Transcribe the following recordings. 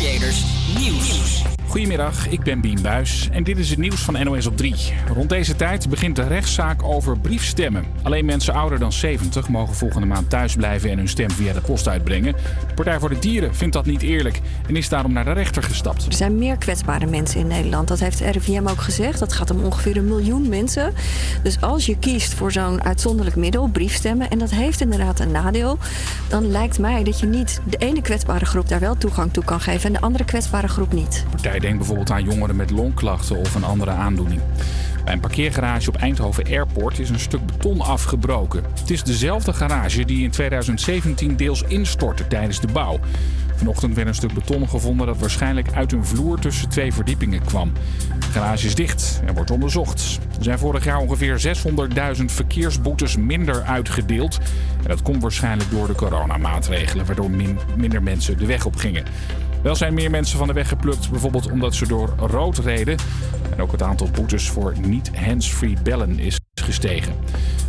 Creators Nieuws. Goedemiddag, ik ben Bien Buis en dit is het nieuws van NOS op 3. Rond deze tijd begint de rechtszaak over briefstemmen. Alleen mensen ouder dan 70 mogen volgende maand thuis blijven en hun stem via de post uitbrengen. De Partij voor de Dieren vindt dat niet eerlijk en is daarom naar de rechter gestapt. Er zijn meer kwetsbare mensen in Nederland. Dat heeft RIVM ook gezegd. Dat gaat om ongeveer een miljoen mensen. Dus als je kiest voor zo'n uitzonderlijk middel, briefstemmen, en dat heeft inderdaad een nadeel, dan lijkt mij dat je niet de ene kwetsbare groep daar wel toegang toe kan geven en de andere kwetsbare groep niet. De partij denkt bijvoorbeeld aan jongeren met longklachten of een andere aandoening. Bij een parkeergarage op Eindhoven Airport is een stuk beton afgebroken. Het is dezelfde garage die in 2017 deels instortte tijdens de bouw. Vanochtend werd een stuk beton gevonden dat waarschijnlijk uit een vloer tussen twee verdiepingen kwam. De garage is dicht en wordt onderzocht. Er zijn vorig jaar ongeveer 600.000 verkeersboetes minder uitgedeeld. En dat komt waarschijnlijk door de coronamaatregelen, waardoor minder mensen de weg op gingen. Wel zijn meer mensen van de weg geplukt, bijvoorbeeld omdat ze door rood reden. En ook het aantal boetes voor niet hands-free bellen is gestegen.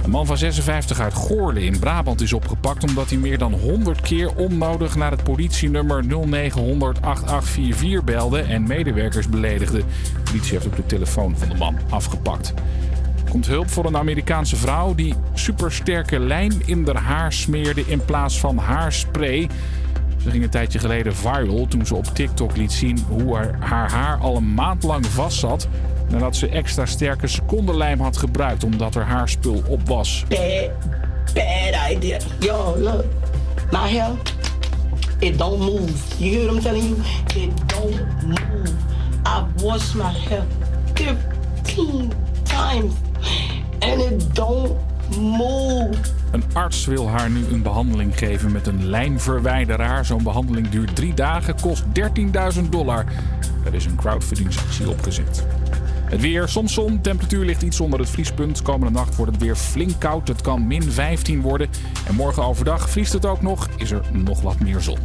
Een man van 56 uit Goorle in Brabant is opgepakt omdat hij meer dan 100 keer onnodig naar het politienummer 0900 8844 belde en medewerkers beledigde. De politie heeft ook de telefoon van de man afgepakt. Er komt hulp voor een Amerikaanse vrouw die supersterke lijm in haar haar smeerde in plaats van haarspray. Ze ging een tijdje geleden viral toen ze op TikTok liet zien hoe haar, haar haar al een maand lang vast zat. Nadat ze extra sterke secondenlijm had gebruikt omdat er haarspul op was. Bad, bad idea. Yo, look. My hair, it don't move. You hear what I'm telling you? It don't move. I've washed my hair 15 times and it don't Een arts wil haar nu een behandeling geven met een lijnverwijderaar. Zo'n behandeling duurt drie dagen, kost 13.000 dollar. Er is een crowdfundingsactie opgezet. Het weer, soms zon, temperatuur ligt iets onder het vriespunt. Komende nacht wordt het weer flink koud, het kan min 15 worden. En morgen overdag vriest het ook nog, is er nog wat meer zon.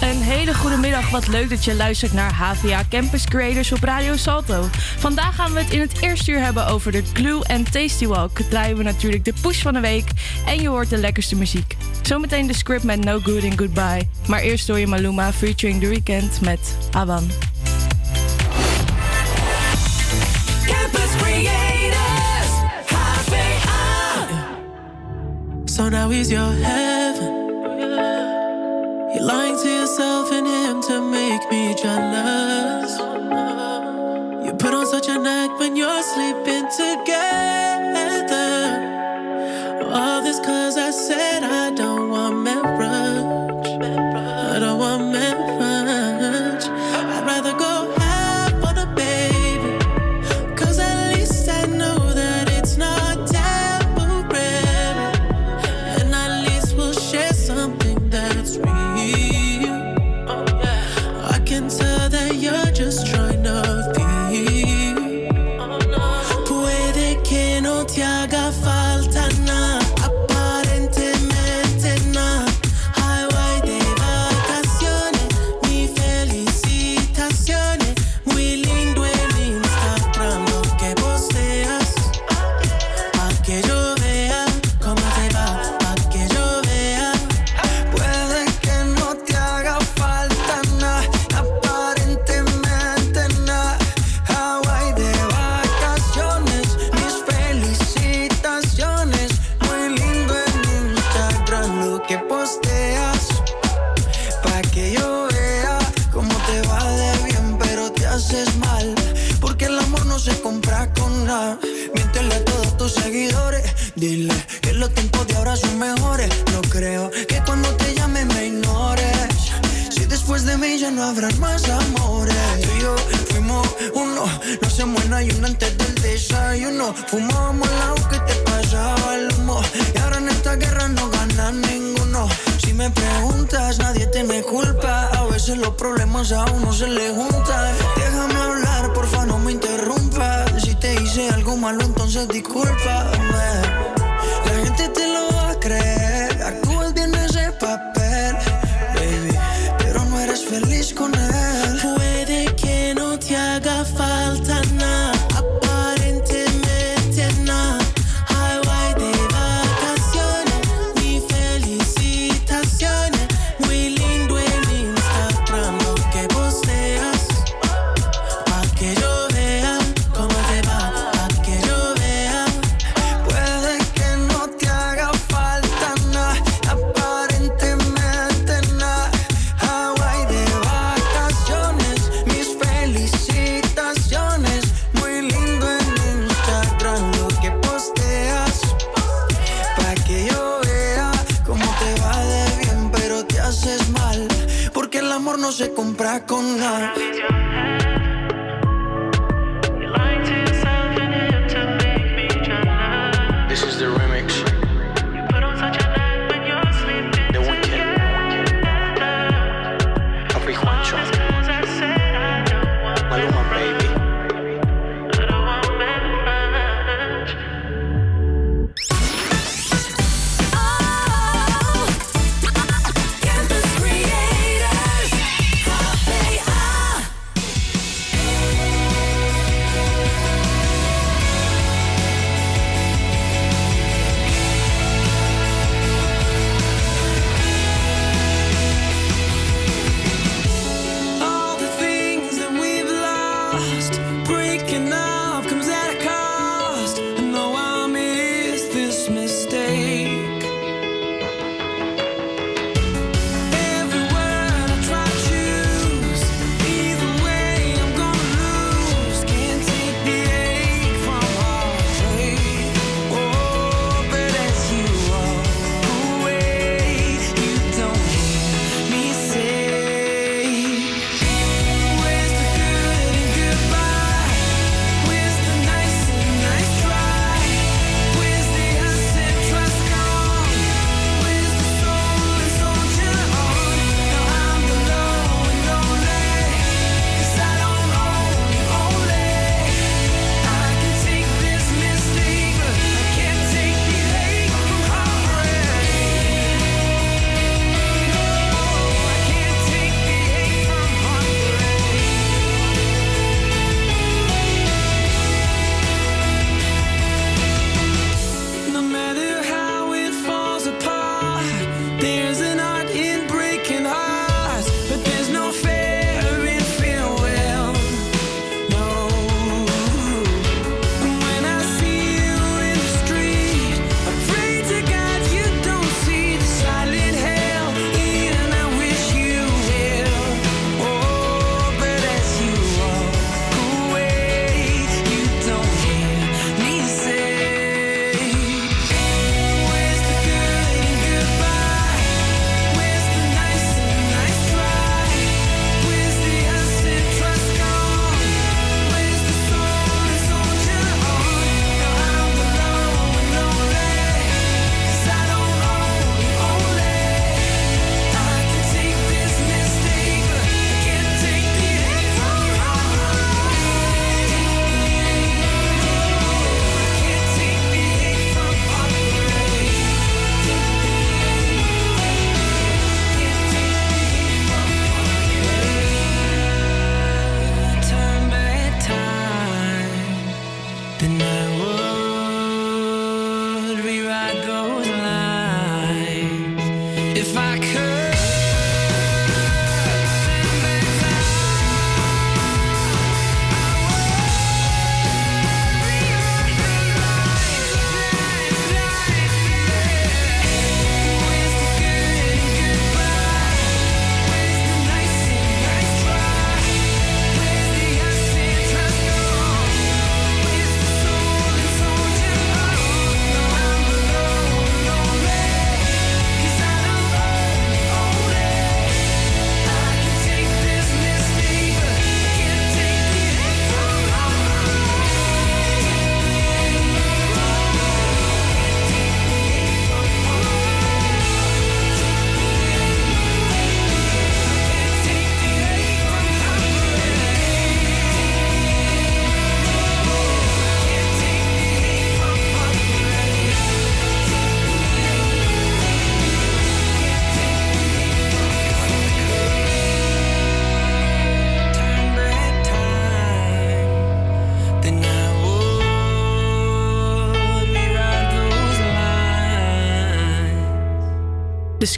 Een hele goede middag. Wat leuk dat je luistert naar HVA Campus Creators op Radio Salto. Vandaag gaan we het in het eerste uur hebben over de Glue en Tasty Walk. Draaien we natuurlijk de push van de week en je hoort de lekkerste muziek. Zometeen de script met No Good and Goodbye. Maar eerst door je Maluma featuring The Weeknd met Awan. Campus Creators, HVA. So now he's your heaven. You're lying to yourself and him to make me jealous. You put on such an act when you're sleeping together.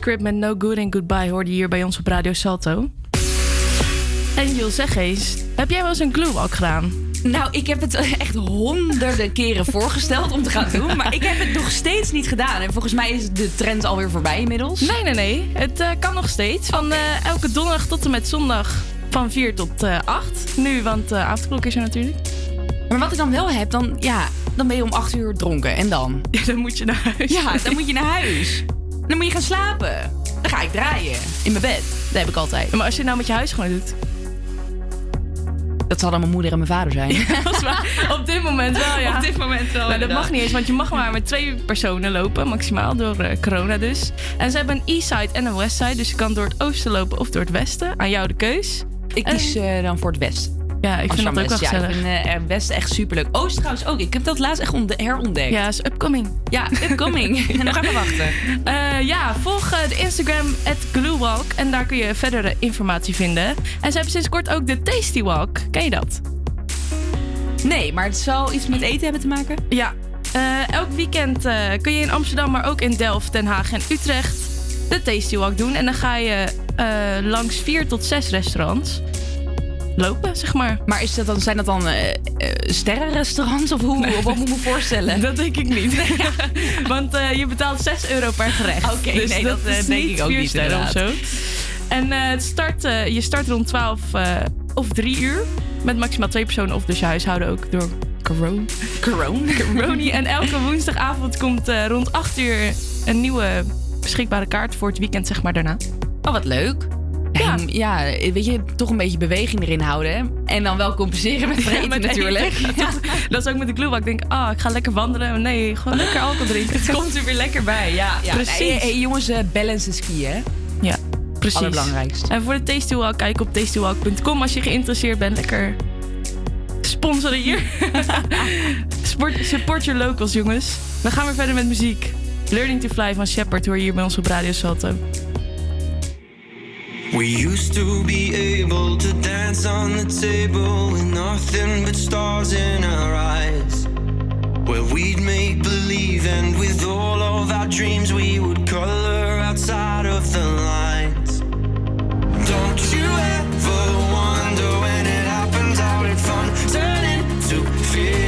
Script met No Good and Goodbye hoorde je hier bij ons op Radio Salto. En Jules, zeg eens, heb jij wel eens een glue gedaan? Nou, ik heb het echt honderden keren voorgesteld om te gaan doen. Maar ik heb het nog steeds niet gedaan. En volgens mij is de trend alweer voorbij inmiddels. Nee, nee, nee. Het eh, kan nog steeds. Van eh, elke donderdag tot en met zondag van 4 tot eh, uh, 8. Nu, want de avondklok is er natuurlijk. Maar wat ik dan wel heb, dan, ja, dan ben je om 8 uur dronken. En dan? Dan moet je naar huis. Ja, dan moet je naar huis. Dan moet je gaan slapen. Dan ga ik draaien. In mijn bed. Dat heb ik altijd. Maar als je nou met je huis gewoon doet... Dat zal dan mijn moeder en mijn vader zijn. Op dit moment wel, ja. Op dit moment wel. Nou, dat mag niet eens, want je mag maar met twee personen lopen, maximaal, door eh, corona dus. En ze hebben een east side en een west side. dus je kan door het oosten lopen of door het westen. Aan jou de keus. Ik kies eh, dan voor het westen. Ja, ik vind dat ook wel Amsterdam-West. Ja, gezellig. ik vind eh, West echt superleuk. Oost trouwens ook. Ik heb dat laatst echt ontde- herontdekt. Ja, is upcoming. Ja, upcoming. En nog even wachten. Eh, ja, volg eh, de Instagram @gluewalk en daar kun je verdere informatie vinden. En ze hebben sinds kort ook de Tasty Walk. Ken je dat? Nee, maar het zal iets met eten hebben te maken? Ja. Elk weekend kun je in Amsterdam, maar ook in Delft, Den Haag en Utrecht de Tasty Walk doen. En dan ga je langs vier tot zes restaurants lopen, zeg maar. Maar is dat dan, zijn dat dan eh, sterrenrestaurants? Of hoe, of wat moet ik me voorstellen? Dat denk ik niet. Want eh, je betaalt 6 euro per gerecht. Oké, dus nee, dat, denk ik ook niet, sterren of zo. En het start, je start rond 12 eh, of 3 uur. Met maximaal twee personen of dus je huishouden ook door corona. Corona. Corona. En elke woensdagavond komt rond 8 uur een nieuwe beschikbare kaart voor het weekend zeg maar daarna. Oh, wat leuk. Ja. Ja. ja, weet je, toch een beetje beweging erin houden. hè? En dan wel compenseren met vreten Met natuurlijk. Ja. Dat is ook met de glue. Ik denk, ah, ik ga lekker wandelen. Nee, gewoon lekker alcohol drinken. Het komt er weer lekker bij, ja. ja. Precies. Hey, jongens, eh, balance en skiën, hè? Ja, precies. Allerbelangrijkst. En voor de Tasty Walk, kijk op tastywalk.com als je geïnteresseerd bent. Lekker sponsoren hier. Sport, support your locals, jongens. We gaan weer verder met muziek. Learning to Fly van Shepard hoor je hier bij ons op Radio Salto. We used to be able to dance on the table with nothing but stars in our eyes. Where we'd make believe, and with all of our dreams, we would color outside of the lines. Don't you ever wonder when it happens, how did fun turn into fear?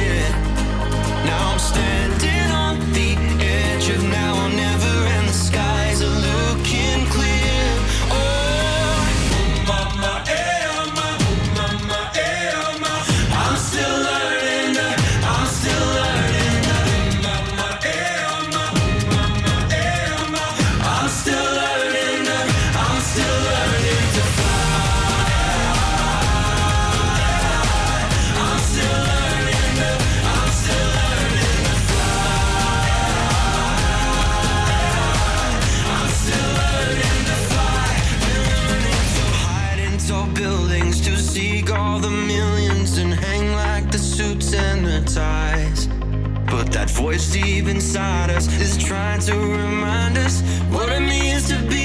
That voice deep inside us is trying to remind us what it means to be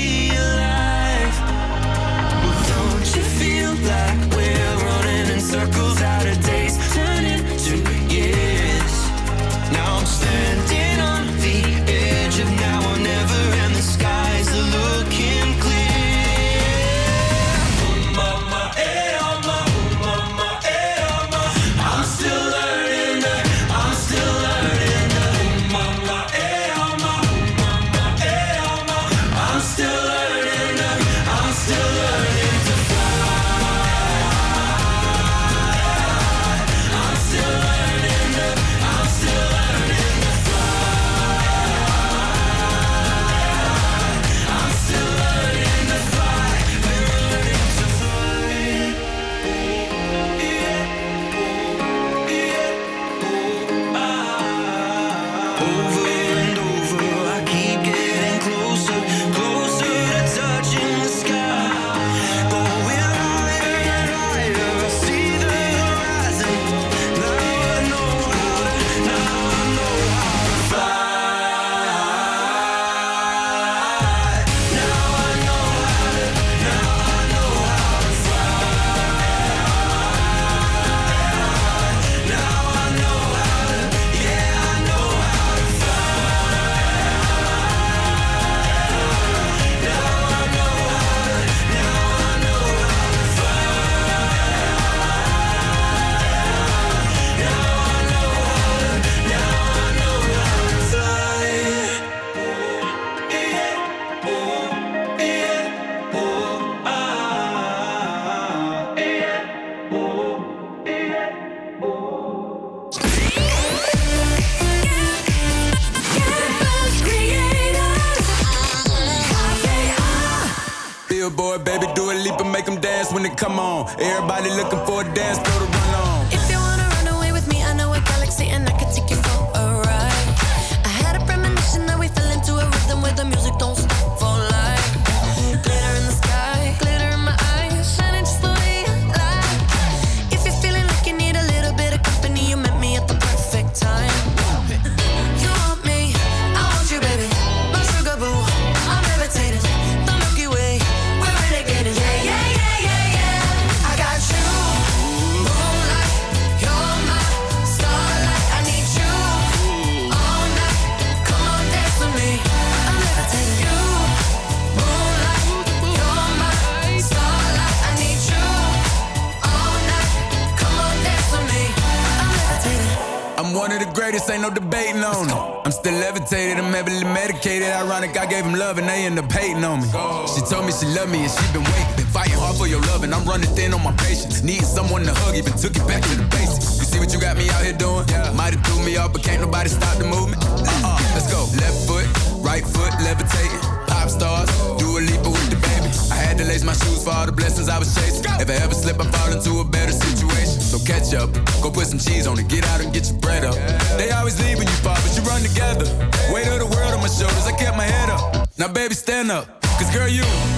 on me. She told me she loved me and she been waiting. Been fighting hard for your love and I'm running thin on my patience. Needing someone to hug, even took it back to the basics. You see what you got me out here doing? Might have threw me off, but can't nobody stop the movement. Uh-uh, let's go. Left foot, right foot, levitating. Pop stars, do a leap with the baby. I had to lace my shoes for all the blessings I was chasing. If I ever slip, I fall into a better situation. So catch up, go put some cheese on it, get out and get your bread up. They always leave when you fall, but you run together. Weight of the world on my shoulders, I kept my head up. Now, baby, stand up, cause girl, you.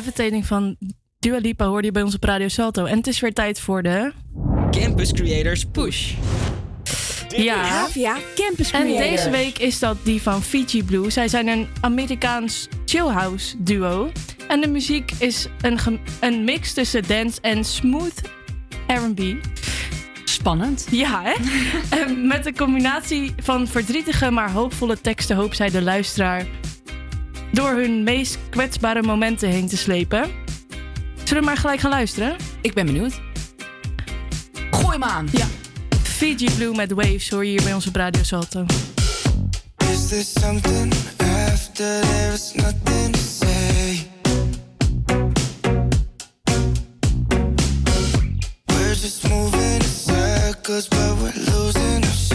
Levitating. Levitating van Dua Lipa hoorde je bij ons op Radio Salto. En het is weer tijd voor de... Campus Creators Push. Ja. Havia Campus En Creators. deze week is dat die van Fiji Blue. Zij zijn een Amerikaans chillhouse duo. En de muziek is een, een mix tussen dance en smooth R&B. Spannend. Ja, hè? en met een combinatie van verdrietige maar hoopvolle teksten hoopt zij de luisteraar door hun meest kwetsbare momenten heen te slepen. Zullen we maar gelijk gaan luisteren? Ik ben benieuwd. Gooi hem aan. Ja. Fiji Blue met Waves hoor je hier bij ons op Radio Salto. Is there something after there's nothing to say? We're just moving in circles, but we're losing our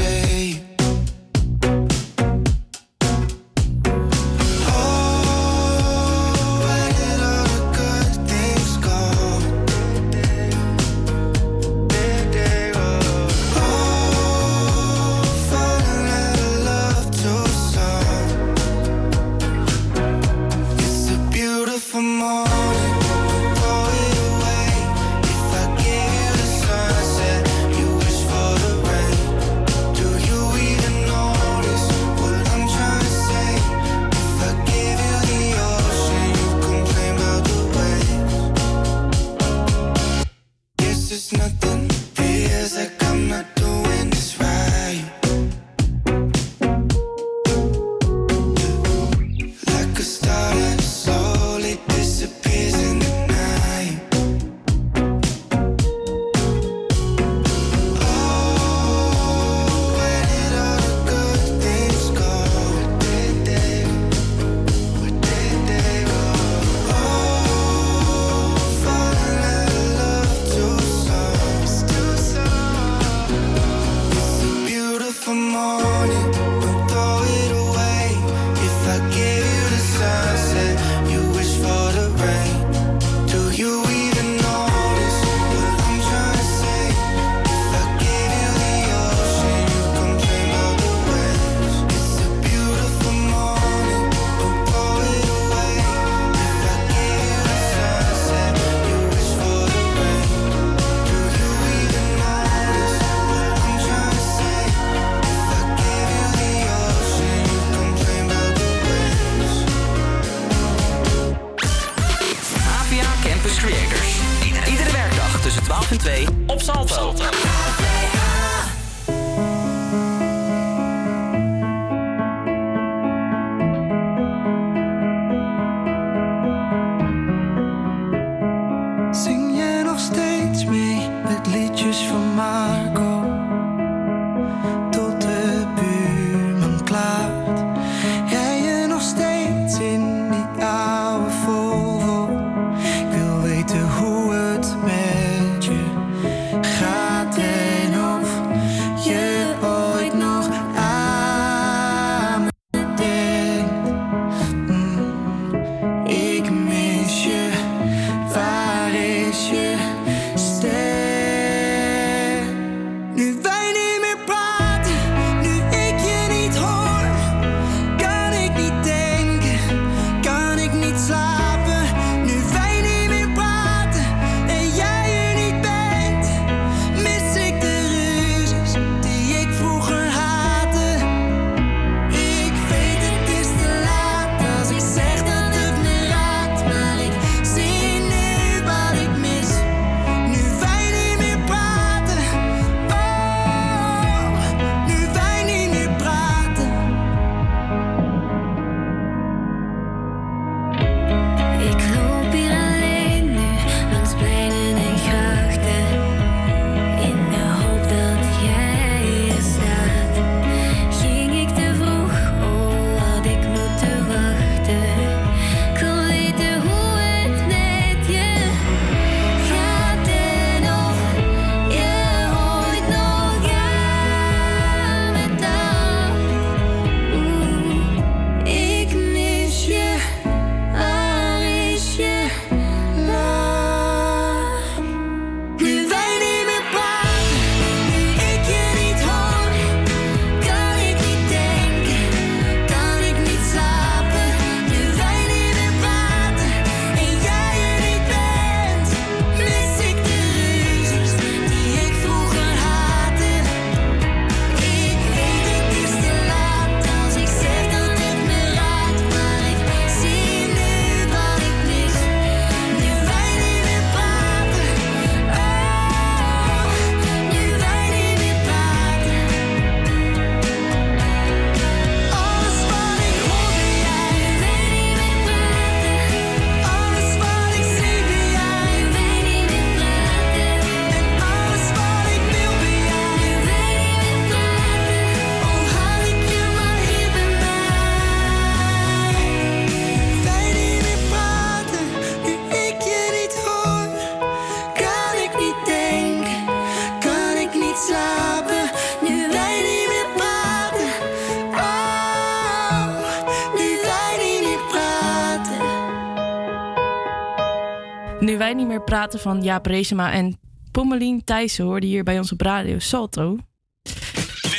van Jaap Reesema en Pommelien Thijssen hoorden hier bij ons op radio Salto.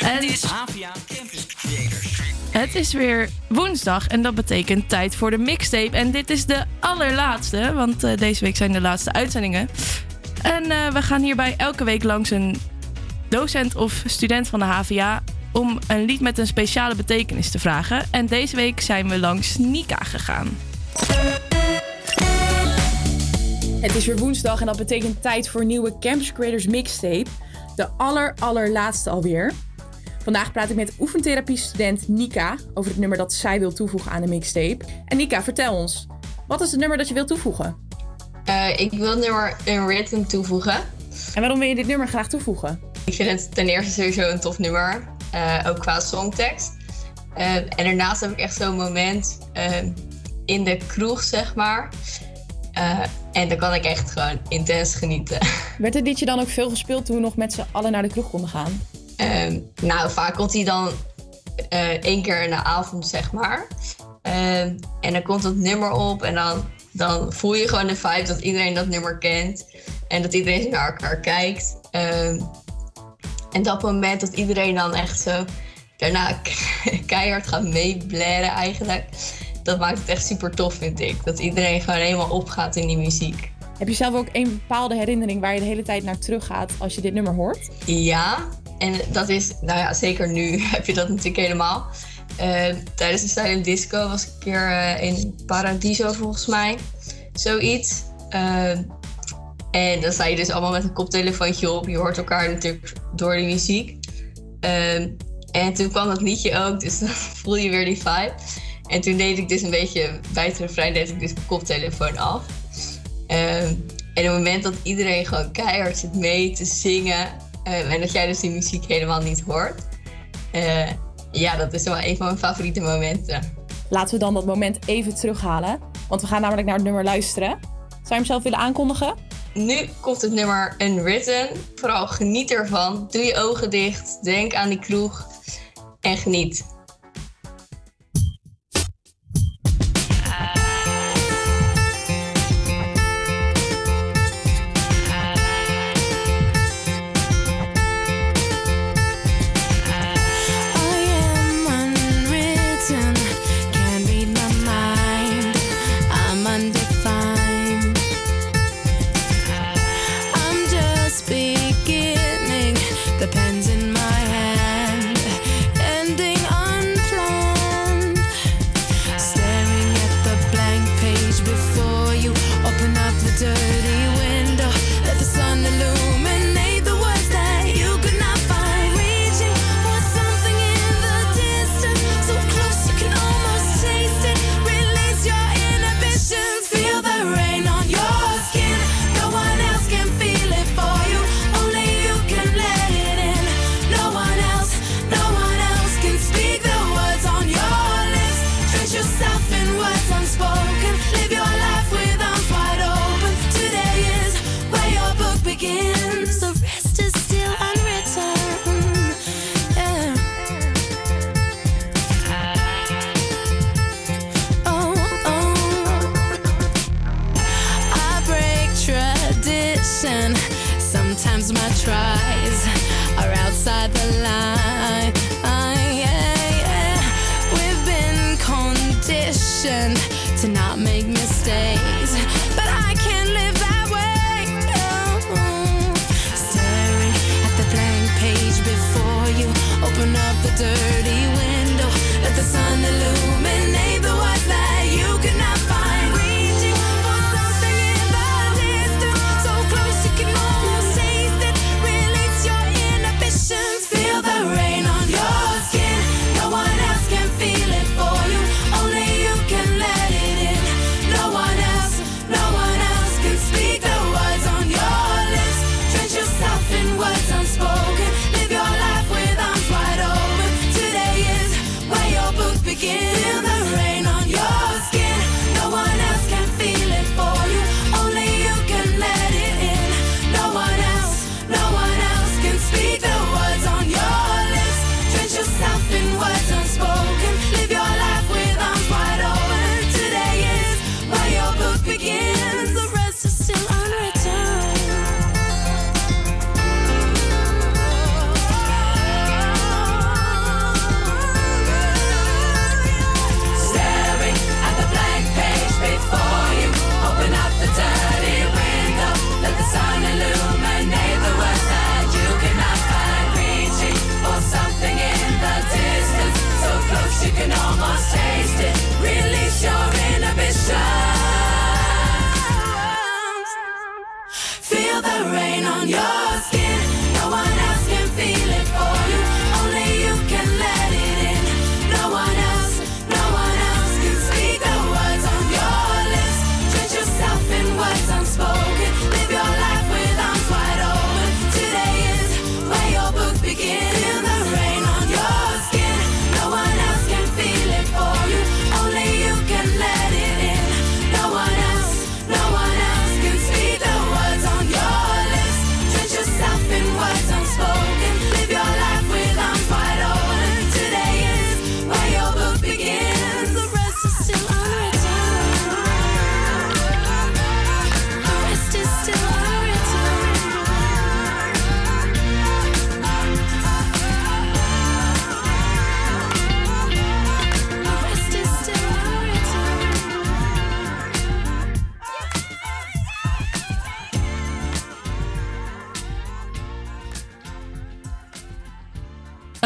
En Dit is Havia Campus Creators. het is weer woensdag en dat betekent tijd voor de mixtape. En dit is de allerlaatste, want eh, deze week zijn de laatste uitzendingen. En eh, we gaan hierbij elke week langs een docent of student van de HVA om een lied met een speciale betekenis te vragen. En deze week zijn we langs Nika gegaan. Het is weer woensdag en dat betekent tijd voor nieuwe Campus Creators Mixtape. De aller allerlaatste alweer. Vandaag praat ik met oefentherapie-student Nika over het nummer dat zij wil toevoegen aan de mixtape. En Nika, vertel ons, wat is het nummer dat je wilt toevoegen? Eh, ik wil het nummer Unwritten toevoegen. En waarom wil je dit nummer graag toevoegen? Ik vind het ten eerste sowieso een tof nummer, eh, ook qua songtekst. Eh, en daarnaast heb ik echt zo'n moment in de kroeg, zeg maar. Eh, en dan kan ik echt gewoon intens genieten. Werd dit liedje dan ook veel gespeeld toen we nog met z'n allen naar de kroeg konden gaan? Ehm, nou, vaak komt hij dan eh, één keer in de avond, zeg maar. Ehm, en dan komt dat nummer op en dan, dan voel je gewoon de vibe dat iedereen dat nummer kent. En dat iedereen naar elkaar kijkt. Ehm, en dat moment dat iedereen dan echt zo daarna keihard gaat meeblaren eigenlijk. Dat maakt het echt super tof, vind ik. Dat iedereen gewoon helemaal opgaat in die muziek. Heb je zelf ook een bepaalde herinnering waar je de hele tijd naar teruggaat als je dit nummer hoort? Ja, en dat is, nou ja, zeker nu heb je dat natuurlijk helemaal. Eh, tijdens de silent disco was ik een keer eh, in Paradiso volgens mij. Zoiets. Eh, en dan sta je dus allemaal met een koptelefoontje op. Je hoort elkaar natuurlijk door die muziek. En toen kwam dat liedje ook, dus dan voel je weer die vibe. En toen deed ik dus een beetje, bij het refrein deed ik dus mijn koptelefoon af. Ehm, en op het moment dat iedereen gewoon keihard zit mee te zingen. ehm, en dat jij dus die muziek helemaal niet hoort. eh, ja, dat is wel een van mijn favoriete momenten. Laten we dan dat moment even terughalen. Want we gaan namelijk naar het nummer luisteren. Zou je hem zelf willen aankondigen? Nu komt het nummer Unwritten. Vooral geniet ervan. Doe je ogen dicht. Denk aan die kroeg. En geniet.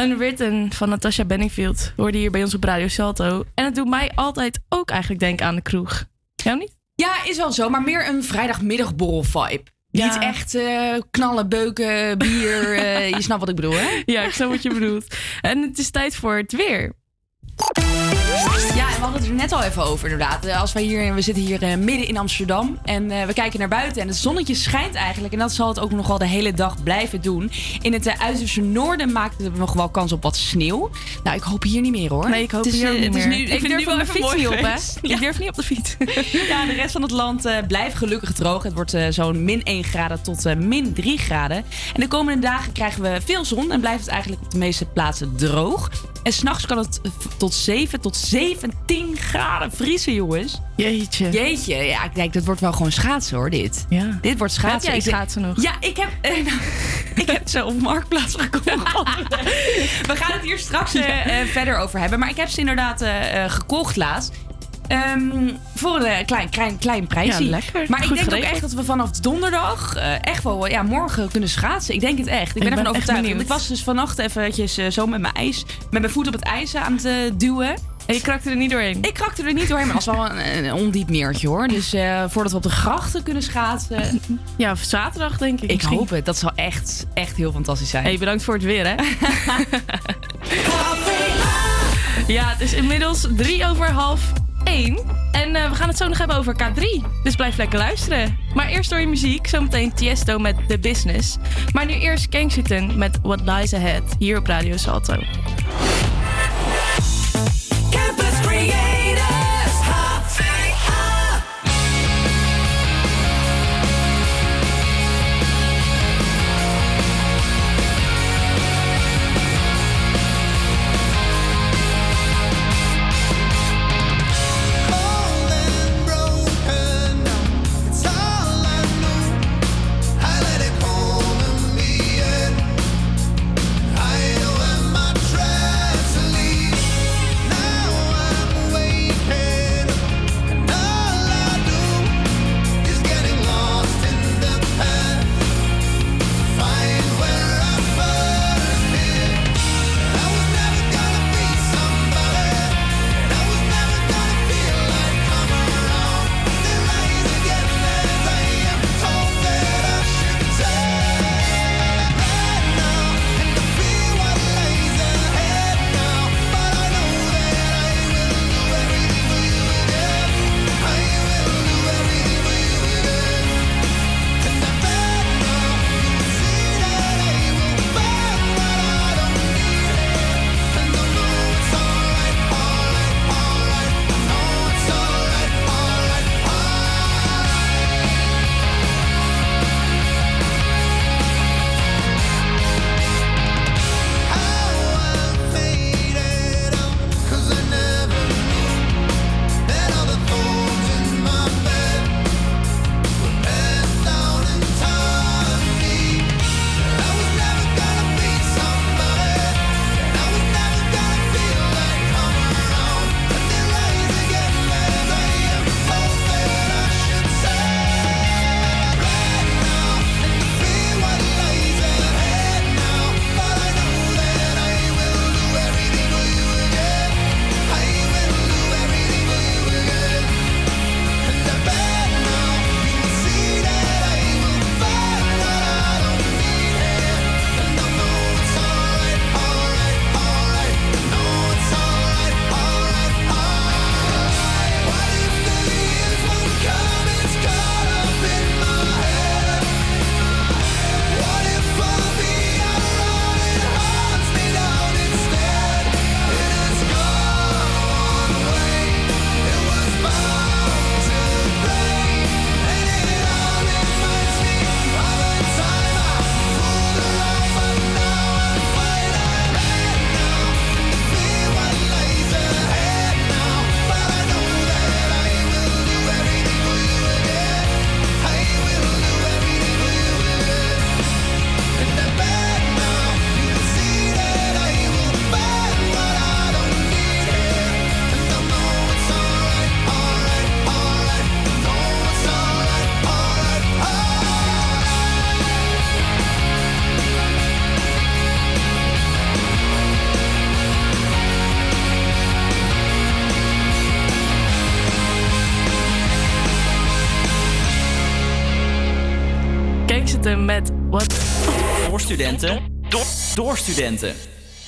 Unwritten van Natasha Benningfield hoorde hier bij ons op Radio Salto. En het doet mij altijd ook eigenlijk denken aan de kroeg. Jou niet? Ja, is wel zo, maar meer een vrijdagmiddagborrel vibe. Ja. Niet echt eh, knallen, beuken, bier. eh, je snapt wat ik bedoel, hè? Ja, ik snap wat je bedoelt. En het is tijd voor het weer. Ja, en we hadden het er net al even over inderdaad. Eh, Als wij hier, we zitten hier eh, midden in Amsterdam en eh, we kijken naar buiten en het zonnetje schijnt eigenlijk. En dat zal het ook nog wel de hele dag blijven doen. In het uh, uiterste noorden maakt het nog wel kans op wat sneeuw. Nou, ik hoop hier niet meer hoor. Nee, ik hoop is, hier niet het is meer. nu, Ik durf nu wel mijn fiets niet op, hè? geweest. Ik durf niet op de fiets. Ja, de rest van het land blijft gelukkig droog. Het wordt zo'n min 1 graden tot min 3 graden. En de komende dagen krijgen we veel zon en blijft het eigenlijk op de meeste plaatsen droog. En s'nachts kan het tot 7 tot 17 graden vriezen, jongens. Jeetje. Jeetje, ja, ik denk dat wordt wel gewoon schaatsen hoor, dit. Ja. Dit wordt Heb schaatsen. jij Ik denk- schaatsen nog? Ja, ik heb, eh, nou, ik heb ze op Marktplaats gekocht. We gaan het hier straks eh, eh, verder over hebben. Maar ik heb ze inderdaad gekocht laatst. Ehm, voor een eh, klein, klein, klein prijsje. Ja, lekker. Maar ik denk ook echt dat we vanaf donderdag eh, echt wel ja, morgen kunnen schaatsen. Ik denk het echt. Ik ben Ik ervan ben overtuigd. Want ik was dus vannacht eventjes eh, zo met mijn ijs, met mijn voet op het ijs aan het duwen. En je krakte er niet doorheen? Ik krakte er niet doorheen, maar het was wel een, een ondiep meertje hoor. Dus voordat we op de grachten kunnen schaatsen. Ja, zaterdag denk ik. Ik misschien. hoop het. Dat zal echt, echt heel fantastisch zijn. Hey, bedankt voor het weer, hè? ja, het is inmiddels drie over half één. En eh, we gaan het zo nog hebben over K3. Dus blijf lekker luisteren. Maar eerst door je muziek. Zometeen Tiesto met The Business. Maar nu eerst Kensington met What Lies Ahead. Hier op Radio Salto.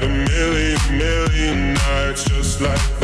had a million, million nights just like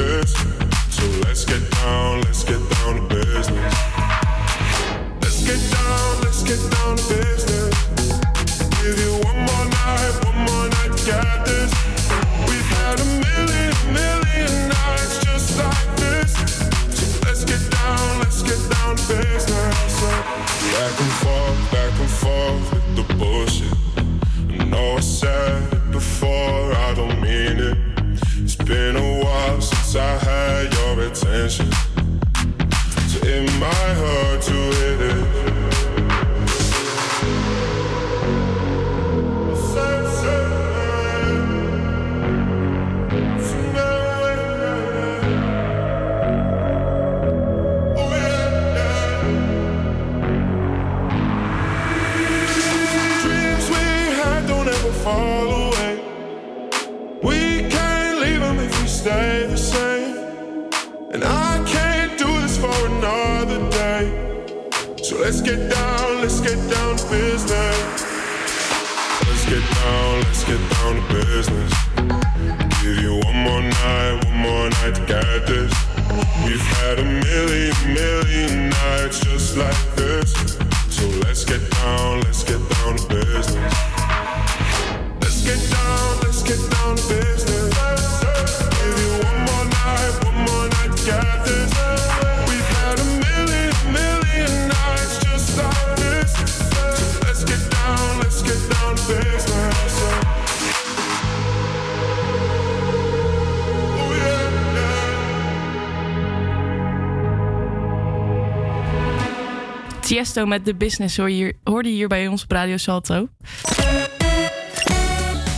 Tiesto met The Business hoor je hier, hoorde je hier bij ons op Radio Salto.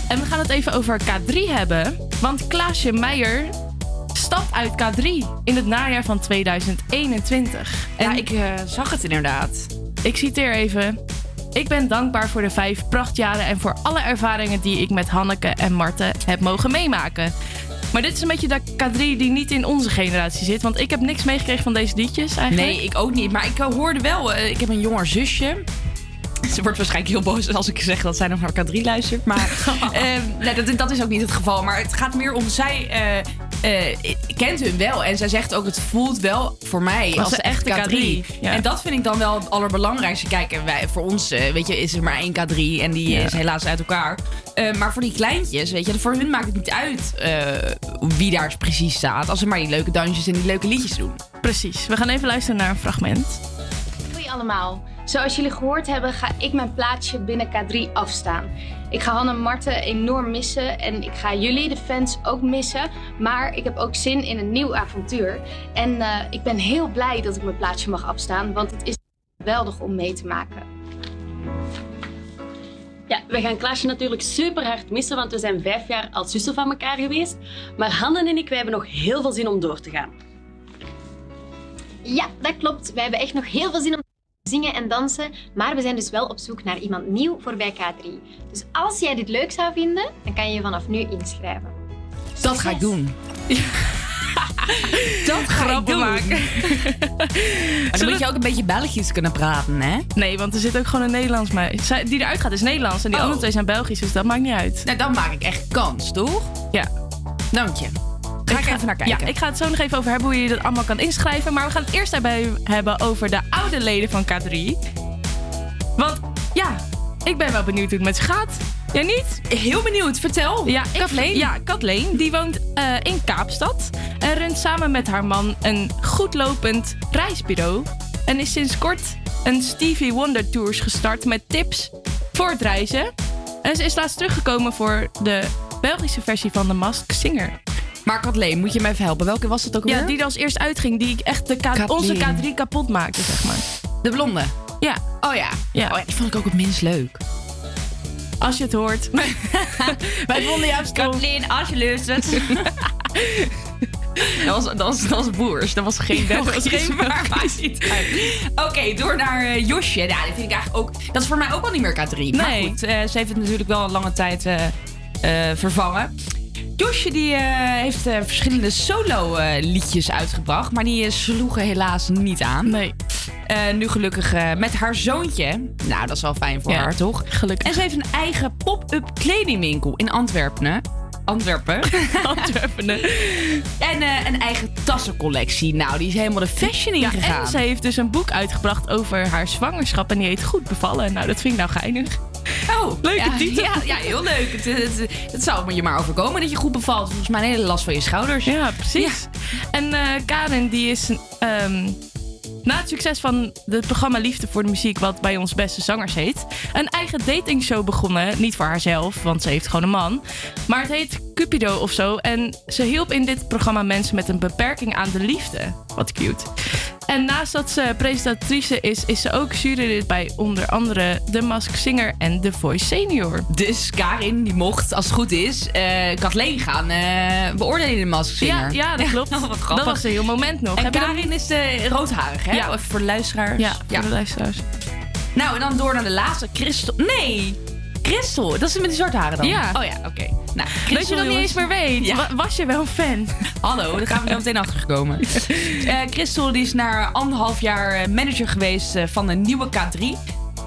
En we gaan het even over K3 hebben. Want Klaasje Meijer stapt uit K3 in het najaar van 2021. Ja, ik eh, zag het inderdaad. Ik citeer even. Ik ben dankbaar voor de vijf prachtjaren en voor alle ervaringen die ik met Hanneke en Marten heb mogen meemaken. Maar dit is een beetje de K3 die niet in onze generatie zit. Want ik heb niks meegekregen van deze liedjes eigenlijk. Nee, ik ook niet. Maar ik eh, hoorde wel, eh, ik heb een jonger zusje. Ze wordt waarschijnlijk heel boos als ik zeg dat zij nog naar K3 luistert. Maar ehm, nee, dat, dat is ook niet het geval. Maar het gaat meer om, zij eh, eh, kent hun wel. En zij zegt ook, het voelt wel voor mij Als als, de echt echte K3. K3, ja. En dat vind ik dan wel het allerbelangrijkste. Kijk, wij, voor ons eh, weet je, is er maar één K3 en die Ja. is helaas uit elkaar. Eh, maar voor die kleintjes, weet je, voor hun maakt het niet uit eh, wie daar precies staat. Als ze maar die leuke dansjes en die leuke liedjes doen. Precies. We gaan even luisteren naar een fragment. Hoi allemaal. Zoals jullie gehoord hebben, ga ik mijn plaatsje binnen K3 afstaan. Ik ga Han en Marten enorm missen en ik ga jullie, de fans, ook missen. Maar ik heb ook zin in een nieuw avontuur. En eh, ik ben heel blij dat ik mijn plaatsje mag afstaan, want het is geweldig om mee te maken. Ja, we gaan Klaasje natuurlijk super hard missen, want we zijn vijf jaar als zussen van elkaar geweest. Maar Hanne en ik, wij hebben nog heel veel zin om door te gaan. Ja, dat klopt. We hebben echt nog heel veel zin om te zingen en dansen. Maar we zijn dus wel op zoek naar iemand nieuw voor bij K3. Dus als jij dit leuk zou vinden, dan kan je je vanaf nu inschrijven. Dat ga ik doen. Dat ga ik doen. maken. Dan moet je ook een beetje Belgisch kunnen praten, hè? Nee, want er zit ook gewoon een Nederlands. Zij- Die eruit gaat is Nederlands en die Oh. andere twee zijn Belgisch, dus dat maakt niet uit. Nou, dan maak ik echt kans, toch? Ja. Dank je. Ga ik, even naar kijken. Ja, ik ga het zo nog even over hebben hoe je dat allemaal kan inschrijven. Maar we gaan het eerst daarbij hebben over de oude leden van K3. Want ja, ik ben wel benieuwd hoe het met ze gaat. Jij niet? Heel benieuwd, vertel. Ja, ik, Kathleen? Ja, Kathleen. Die woont eh, in Kaapstad. En runt samen met haar man een goedlopend reisbureau. En is sinds kort een Stevie Wonder Tours gestart met tips voor het reizen. En ze is laatst teruggekomen voor de Belgische versie van The Masked Singer. Maar Kathleen, moet je me even helpen? Welke was dat ook Ja, alweer? die er als eerst uitging, die echt de K- onze K3 kapot maakte, zeg maar. De blonde? Ja. Oh ja. Ja. Oh ja, die vond ik ook het minst leuk. Als je het hoort. Wij vonden jou stom. Kathleen, als je luistert. Dat was, dat, was, dat was boers. Dat was geen Dat was Belgisch, geen maar. Oké, door naar eh, Josje. Ja, die vind ik eigenlijk ook... Dat is voor mij ook wel niet meer K3. Maar Nee. goed, eh, ze heeft het natuurlijk wel een lange tijd eh, eh, vervangen. Josje die, eh, heeft eh, verschillende solo-liedjes uitgebracht. Maar die eh, sloegen helaas niet aan. Nee. Eh, nu gelukkig eh, met haar zoontje. Nou, dat is wel fijn voor Ja, haar, toch? Gelukkig. En ze heeft een eigen pop-up kledingwinkel in Antwerpen. Antwerpen. Antwerpen. En eh, een eigen tassencollectie. Nou, die is helemaal de fashion Ja, ingegaan. en ze heeft dus een boek uitgebracht over haar zwangerschap. En die heet Goed bevallen. Nou, dat vind ik nou geinig. Oh, Leuke ja, titel. Ja, ja, heel leuk. Het, het, het zou je maar overkomen dat je goed bevalt. Volgens mij een hele last van je schouders. Ja, precies. En eh, Karen, die is ehm, na het succes van het programma Liefde voor de Muziek, wat bij ons beste zangers heet, een eigen datingshow begonnen. Niet voor haarzelf, want ze heeft gewoon een man. Maar het heet Cupido of zo. En ze hielp in dit programma mensen met een beperking aan de liefde. Wat cute. En naast dat ze presentatrice is, is ze ook jurylid bij onder andere The Mask Singer en The Voice Senior. Dus Karin, die mocht, als het goed is, eh Kathleen gaan eh, beoordelen in de Mask Ja, Singer. ja, dat klopt. wat grappig. dat was een heel moment nog. En Heb Karin is de roodharig, hè? Ja. Even voor de luisteraars. Ja, voor de luisteraars. Nou, en dan door naar de laatste. Christel. Nee! Christel. Dat is met die zwarte haren dan? Ja. Oh ja, oké. Nou, Dat je dat niet eens meer weet. Ja. Was je wel een fan? Hallo, daar gaan we zo meteen achtergekomen. Eh Christel die is na anderhalf jaar eh, manager geweest eh, van de nieuwe K3.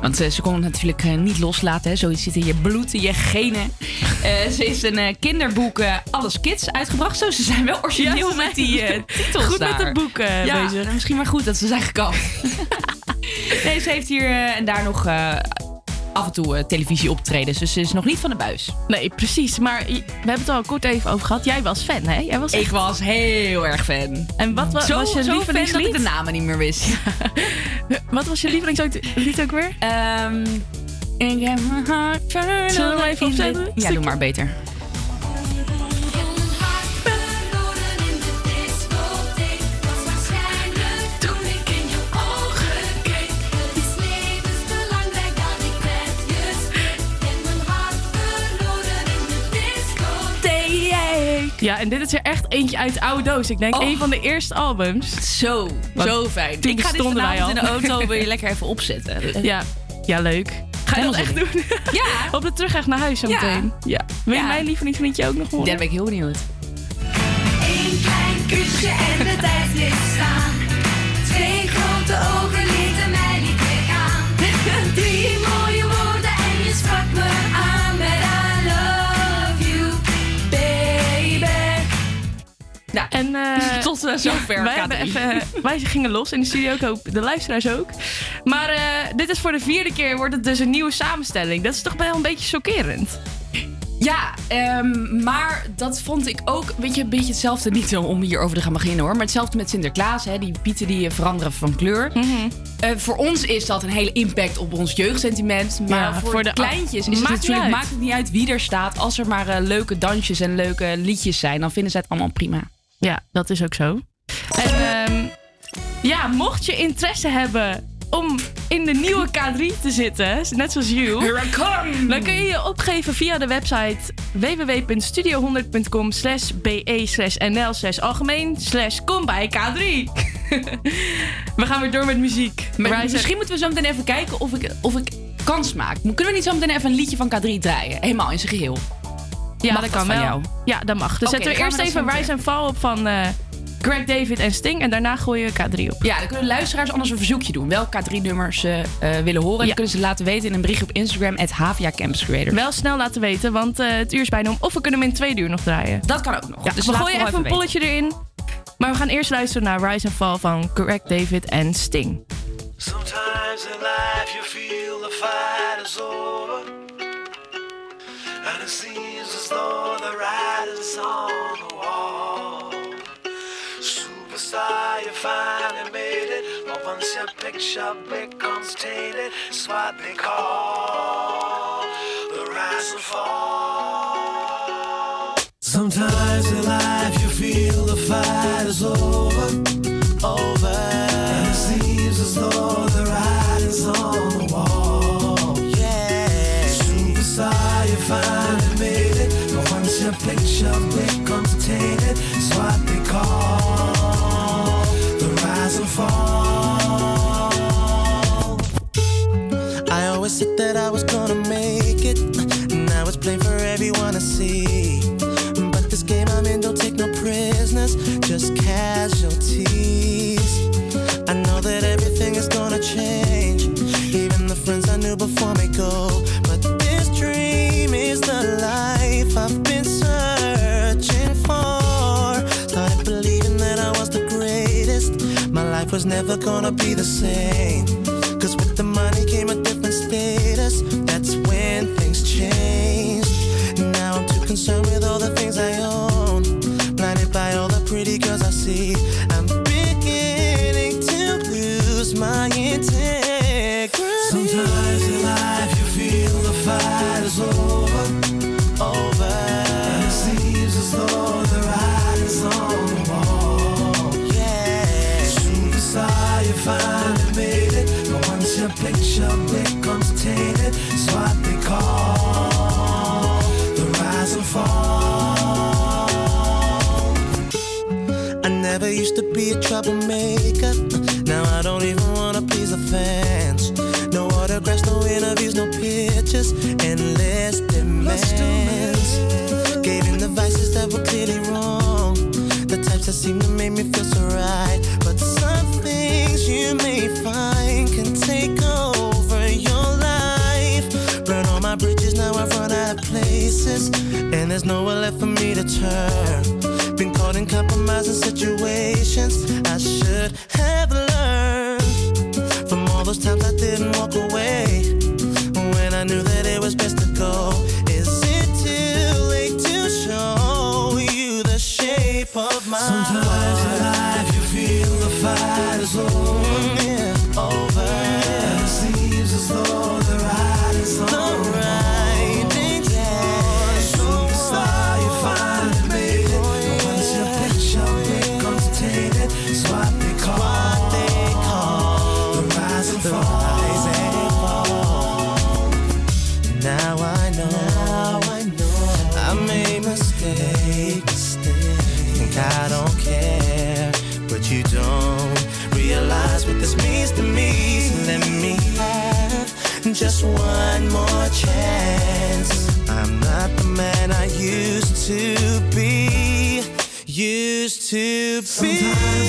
Want ze kon het natuurlijk niet loslaten. Hè. Zoiets zit in je bloed, in je genen. Ze heeft een eh, kinderboek Alles Kids uitgebracht. Zo, ze zijn wel origineel Ja, met die titels goed met het boek ja, bezig. misschien maar goed dat ze zijn gekapt. nee, ze heeft hier en daar nog af en toe eh, televisie optredens. Dus ze is nog niet van de buis. Nee, precies. Maar we hebben het al kort even over gehad. Jij was fan, hè? Jij was Ik was heel erg fan. En wat wa- zo, was je lievelingslied? dat ik de namen niet meer wist. Wat was je lievelingslied ook weer? Ehm ik heb mijn hart opzetten? Ja, doe maar beter. Ja, en dit is er echt eentje uit de oude doos. Ik denk Oh. een van de eerste albums. Zo, zo fijn. toen Ik ga dit vanavond in de auto wil je lekker even opzetten. Ja, ja leuk. Ga je dat echt doen? Ja, Op de terugweg naar huis Ja. zometeen. Ja. Wil je Ja. mijn lievelingsliedje ook nog daar horen? ben ik heel benieuwd. Eén klein kusje en de tijd bleef staan. Eh, Tot eh, wij, K3. hebben even, wij gingen los in de studio, ik hoop de luisteraars ook. Maar eh, dit is voor de vierde keer, wordt het dus een nieuwe samenstelling. Dat is toch wel een beetje chockerend. Ja, ehm, maar dat vond ik ook weet je, een beetje hetzelfde. Niet om hierover te gaan beginnen hoor. Maar hetzelfde met Sinterklaas. Hè, die pieten die eh, veranderen van kleur. Mhm. Voor ons is dat een hele impact op ons jeugdsentiment. Maar Ja, voor, voor de kleintjes is het maakt natuurlijk, niet uit. maakt het niet uit wie er staat. Als er maar leuke dansjes en leuke liedjes zijn, dan vinden zij het allemaal prima. Ja, dat is ook zo. En ehm, ja, mocht je interesse hebben om in de nieuwe K3 te zitten, net zoals Jules, Here I come! dan kun je je opgeven via de website www.studio100.com slash be slash nl slash algemeen slash kom bij K3. we gaan weer door met muziek. Maar misschien moeten we zo meteen even kijken of ik, of ik kans maak. Kunnen we niet zo meteen even een liedje van K3 draaien? Helemaal in zijn geheel. Ja, Mag dat dat kan van wel. jou? Ja, dat mag. Dus zetten we eerst we even Rise and Fall op van eh, Greg David en Sting. En daarna gooien we K3 op. Ja, dan kunnen luisteraars anders een verzoekje doen. Welke K3-nummers ze eh, willen horen. En Ja. dan kunnen ze laten weten in een berichtje op Instagram... at Havia Campus Creators. Wel snel laten weten, want eh, het uur is bijna om. Of we kunnen hem in twee uur nog draaien. Dat kan ook nog. Ja, dus we gooien even een polletje erin. Maar we gaan eerst luisteren naar Rise and Fall van Greg David en Sting. Sometimes in life you feel the fight is over. And it seems though the writing's on the wall. Superstar, you finally made it. But once your picture becomes tainted, it's what they call the rise and fall. Sometimes in life you feel the fight is over. Picture tainted, it's what they call the rise and fall. I always said that I was gonna make it. Now it's plain for everyone to see. But this game I'm in don't take no prisoners, just casualties. I know that everything is gonna change. Was never gonna be the same. Cause with the money came a different to be a troublemaker. Now I don't even wanna please the fans. No autographs, no interviews, no pictures, endless demands. Gave in the vices that were clearly wrong. The types that seem to make me feel so right. But some things you may find can take over your life. Burn all my bridges, now I've run out of places. And there's nowhere left for me to turn. In compromising situations. I should have learned from all those times I didn't walk away. When I knew that it was best to go. Is it too late to show you the shape of my Sometimes in life you feel the fight is over, to be. Sometimes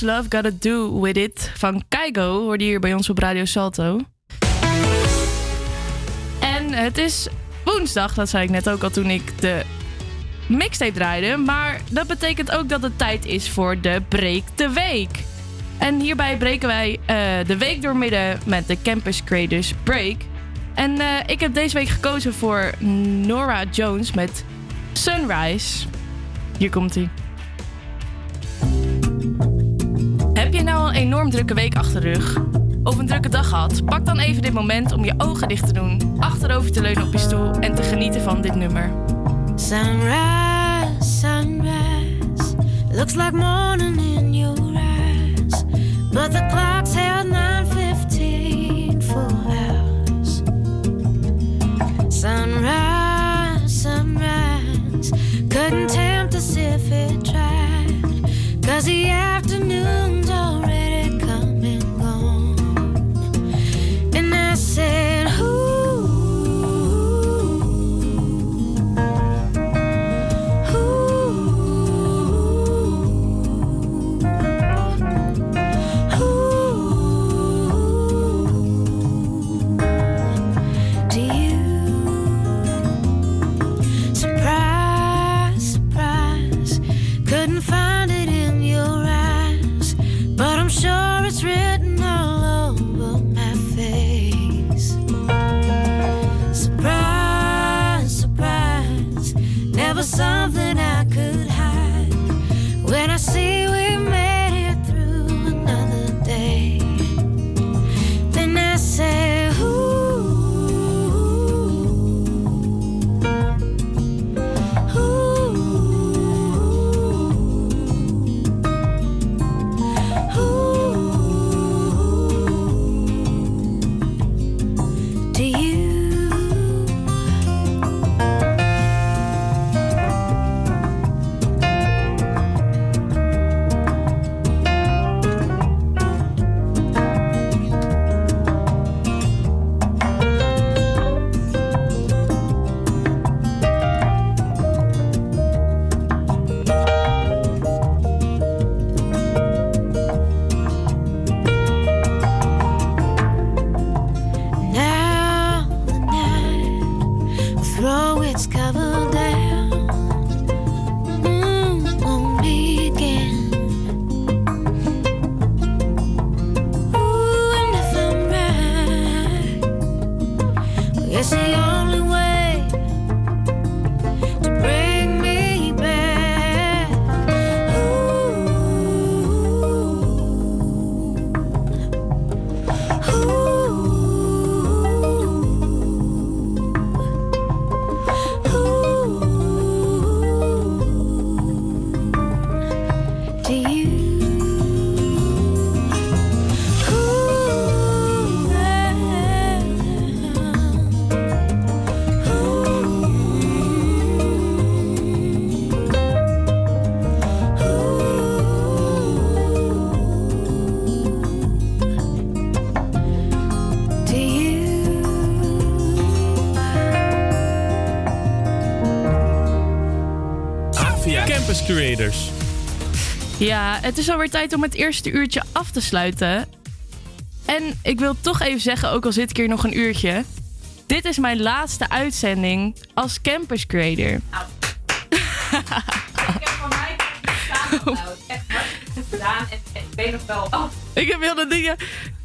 Love Gotta Do With It van Keigo hoorde hier bij ons op Radio Salto. En het is woensdag, dat zei ik net ook al toen ik de mixtape draaide. Maar dat betekent ook dat het tijd is voor de Break de Week. En hierbij breken wij eh, de week doormidden met de Campus Creators Break. En eh, ik heb deze week gekozen voor Nora Jones met Sunrise. Hier komt hij. Enorm drukke week achter de rug? Of een drukke dag gehad? Pak dan even dit moment om je ogen dicht te doen, achterover te leunen op je stoel en te genieten van dit nummer. Sunrise, sunrise. Looks like morning in your eyes. But the clock's held 9.15 Ja, het is alweer tijd om het eerste uurtje af te sluiten. En ik wil toch even zeggen, ook al zit ik hier nog een uurtje. Dit is mijn laatste uitzending als campus creator. gedaan en ik weet nog wel. Oh. Ik heb heel de dingen.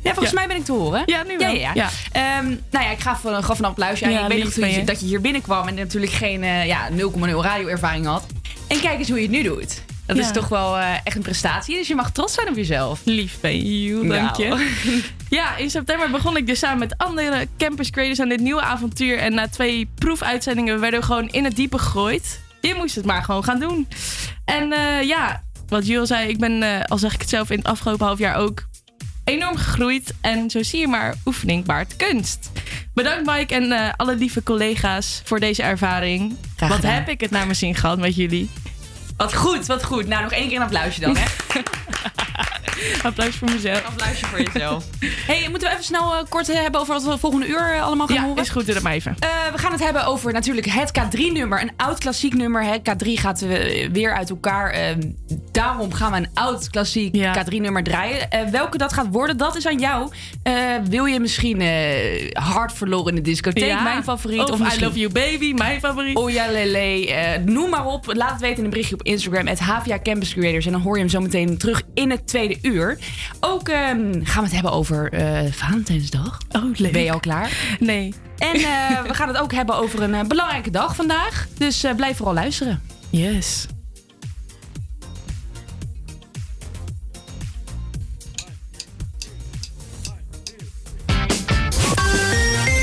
Ja, volgens Ja. mij ben ik te horen. Ja, nu wel. Ja, ja, Ja. Ehm, nou ja, ik gaf, eh, gaf een applausje aan. Ik weet nog van je, dat je hier binnenkwam en natuurlijk geen eh, ja, 0,0 radioervaring had. En kijk eens hoe je het nu doet. Dat Ja. is toch wel eh, echt een prestatie. Dus je mag trots zijn op jezelf. Lief you, dank je. Nou. Ja, in september begon ik dus samen met andere campus creators aan dit nieuwe avontuur. En na twee proefuitzendingen werden we gewoon in het diepe gegooid. Je moest het maar gewoon gaan doen. En eh, ja, wat Jules zei, ik ben, eh, al zeg ik het zelf, in het afgelopen half jaar ook enorm gegroeid. En zo zie je maar, oefening baart kunst. Bedankt Mike en alle lieve collega's voor deze ervaring. Graag Wat heb ik het naar mijn zin gehad met jullie. Wat goed, wat goed. Nou, nog één keer een applausje dan, hè? Applaus voor mezelf. Een applausje voor jezelf. hey, moeten we even snel eh, kort hebben over wat we volgende uur eh, allemaal gaan Ja, horen? is goed, doe dat maar even. Eh, we gaan het hebben over natuurlijk het K3-nummer. Een oud klassiek nummer. Hè. K3 gaat eh, weer uit elkaar. Eh, daarom gaan we een oud klassiek K3-nummer draaien. Eh, welke dat gaat worden, dat is aan jou. Eh, wil je misschien eh, hard verloren in de discotheek? Ja. Mijn favoriet. Of I Love You Baby, mijn favoriet. Oh ja, lele. Eh, noem maar op. Laat het weten in een berichtje op Instagram. Het HVA Campus Creators. En dan hoor je hem zo meteen terug in het tweede uur. Ook ehm, gaan we het hebben over eh Valentijnsdag. Oh, leuk. Ben je al klaar? Nee. En eh, we gaan het ook hebben over een eh, belangrijke dag vandaag. Dus eh, blijf vooral luisteren. Yes.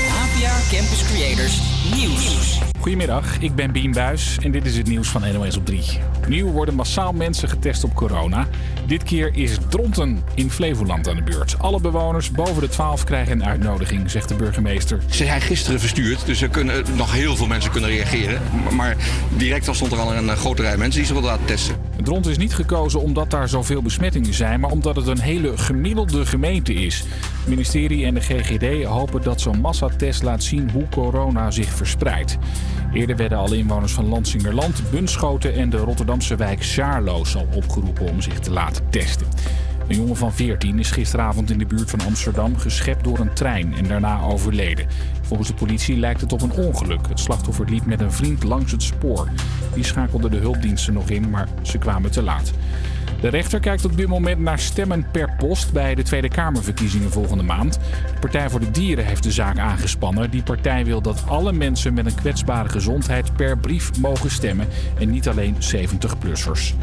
APA Campus Creators Nieuws. Goedemiddag, ik ben Bien Buis en dit is het nieuws van NOS op 3. Opnieuw worden massaal mensen getest op corona. Dit keer is Dronten in Flevoland aan de beurt. Alle bewoners boven de 12 krijgen een uitnodiging, zegt de burgemeester. Ze zijn gisteren verstuurd, dus er kunnen nog heel veel mensen kunnen reageren. Maar direct al stond er al een eh, grote rij mensen die ze wilden laten testen. Dronten is niet gekozen omdat daar zoveel besmettingen zijn, maar omdat het een hele gemiddelde gemeente is. Het ministerie en de GGD hopen dat zo'n massatest laat zien hoe corona zich verspreidt. Eerder werden al inwoners van Lansingerland, Bunschoten en de Rotterdamse wijk Saarloos al opgeroepen om zich te laten testen. Een jongen van 14 is gisteravond in de buurt van Amsterdam geschept door een trein en daarna overleden. Volgens de politie lijkt het op een ongeluk. Het slachtoffer liep met een vriend langs het spoor. Die schakelden de hulpdiensten nog in, maar ze kwamen te laat. De rechter kijkt op dit moment naar stemmen per post bij de Tweede Kamerverkiezingen volgende maand. De Partij voor de Dieren heeft de zaak aangespannen. Die partij wil dat alle mensen met een kwetsbare gezondheid per brief mogen stemmen en niet alleen 70-plussers.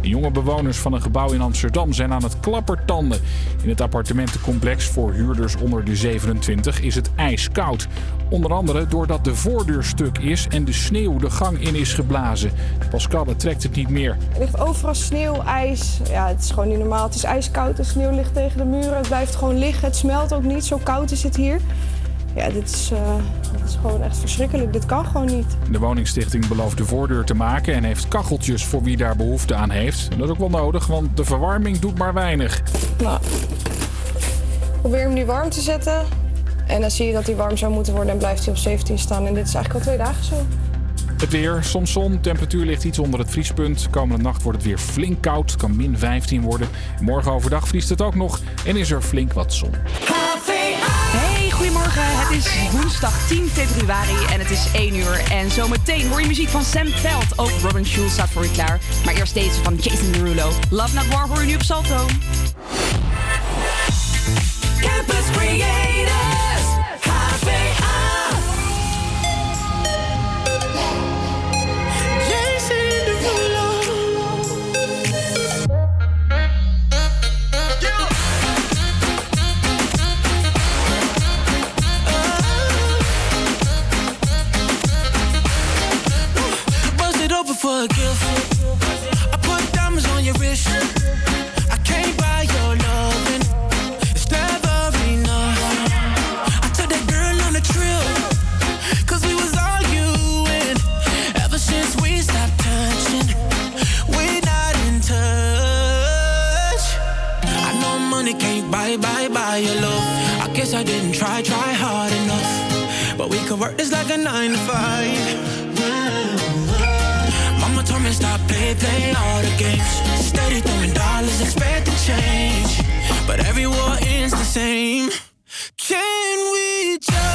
De jonge bewoners van een gebouw in Amsterdam zijn aan het klappertanden. In het appartementencomplex voor huurders onder de 27 is het ijskoud. Onder andere doordat de voordeur stuk is en de sneeuw de gang in is geblazen. Pascal trekt het niet meer. Er ligt overal sneeuw, ijs. Ja, het is gewoon niet normaal. Het is ijskoud, de sneeuw ligt tegen de muren. Het blijft gewoon liggen. Het smelt ook niet. Zo koud is het hier. Ja, dit is, eh, dit is gewoon echt verschrikkelijk. Dit kan gewoon niet. De woningstichting belooft de voordeur te maken en heeft kacheltjes voor wie daar behoefte aan heeft. En dat is ook wel nodig, want de verwarming doet maar weinig. Nou, probeer hem nu warm te zetten. En dan zie je dat hij warm zou moeten worden en blijft hij op 17 staan. En dit is eigenlijk al twee dagen zo. Het weer, soms zon, temperatuur ligt iets onder het vriespunt. Komende nacht wordt het weer flink koud, het kan min 15 worden. Morgen overdag vriest het ook nog en is er flink wat zon. Hey, goedemorgen. Het is woensdag 10 februari en het is 1 uur. En zometeen hoor je muziek van Sam Veld. Ook Robin Schulz staat voor je klaar. Maar eerst deze van Jason Derulo. Love Not War hoor je nu op Salto. Campus Creators, work is like a nine to five. Mama told me stop play, playing all the games. Steady throwing dollars, expect to change. But every war ends the same. Can we just?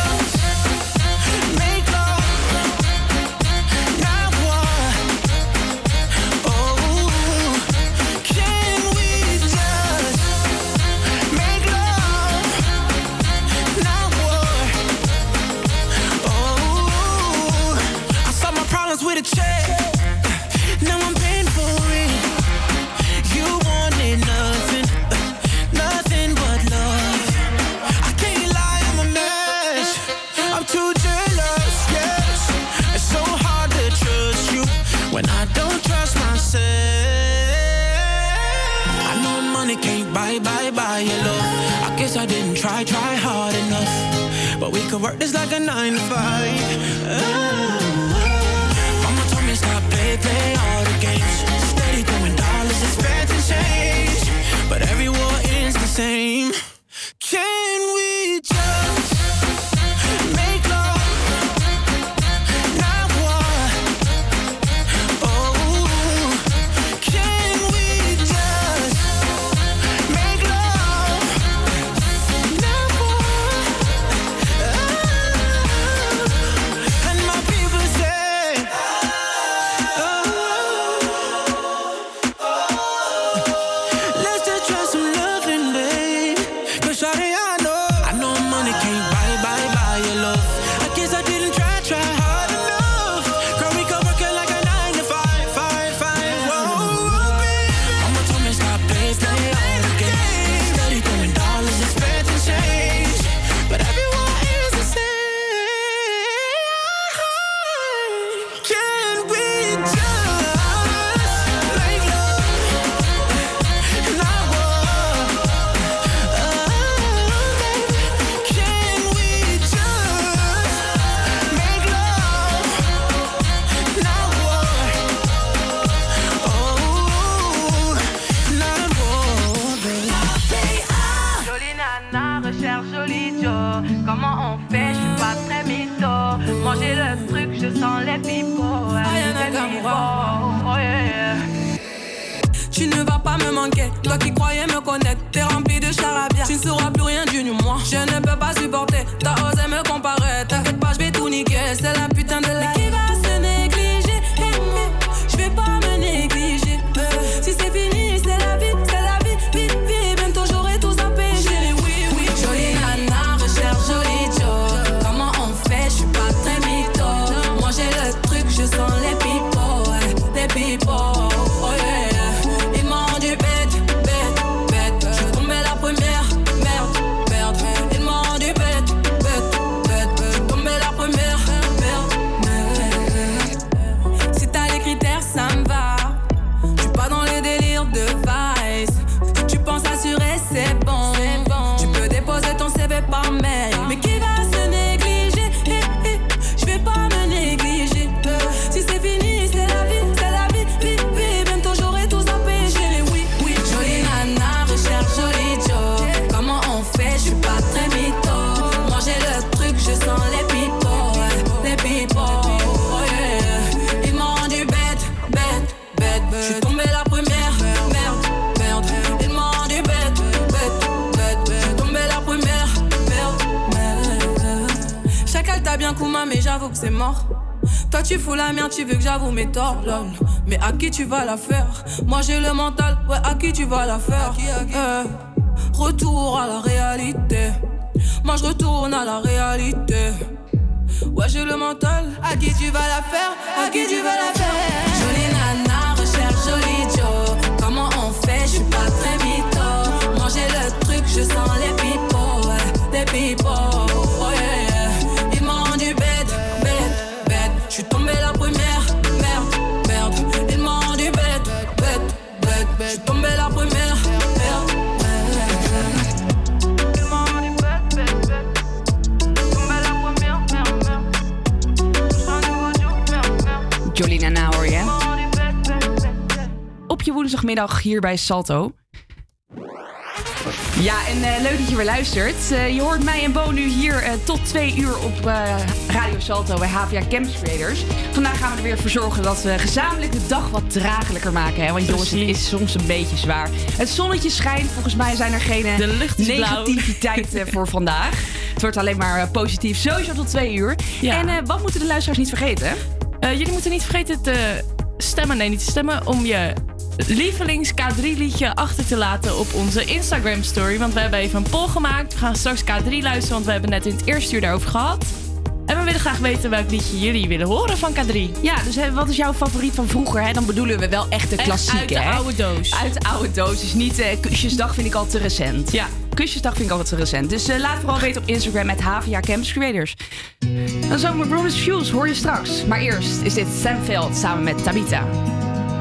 work this like a nine to five. Op je woensdagmiddag hier bij Salto. Ja, en eh, leuk dat je weer luistert. Eh, je hoort mij en Bo nu hier eh, tot twee uur op Radio Salto bij HVA Campus Creators. Vandaag gaan we er weer voor zorgen dat we gezamenlijk de dag wat draaglijker maken. Hè? Want jongens, het is soms een beetje zwaar. Het zonnetje schijnt. Volgens mij zijn er geen negativiteit voor vandaag. Het wordt alleen maar positief. Sowieso tot twee uur. En wat moeten de luisteraars niet vergeten? Jullie moeten niet vergeten te stemmen. Nee, niet te stemmen. Om je lievelings K3-liedje achter te laten op onze Instagram-story. Want we hebben even een poll gemaakt. We gaan straks K3 luisteren, want we hebben net in het eerste uur daarover gehad. En we willen graag weten welk liedje jullie willen horen van K3. Ja, dus hè, wat is jouw favoriet van vroeger? Hè? Dan bedoelen we wel echt de Echt klassieke. uit de hè? oude doos. Uit de oude doos. Dus niet eh, Kusjesdag vind ik al te recent. Ja. Kusjesdag vind ik al te recent. Dus eh, laat vooral weten op Instagram met HVA Campus Creators. Dan zomer Brothers Fuse hoor je straks. Maar eerst is dit Sam Veld samen met Tabita.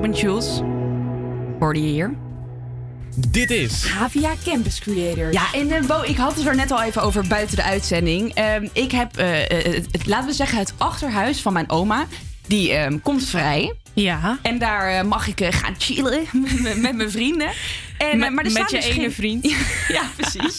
Robin Schulz. Hoorde je hier? Dit is Havia Campus Creator. Ja, en eh, Bo, ik had het er net al even over buiten de uitzending. Ehm, ik heb, eh, eh, het, het- laten we zeggen, het achterhuis van mijn oma. Die ehm, komt vrij. Ja. En daar mag ik gaan chillen met, mijn vrienden. En, Met- maar er met je dus ene geen- vriend. ja, precies.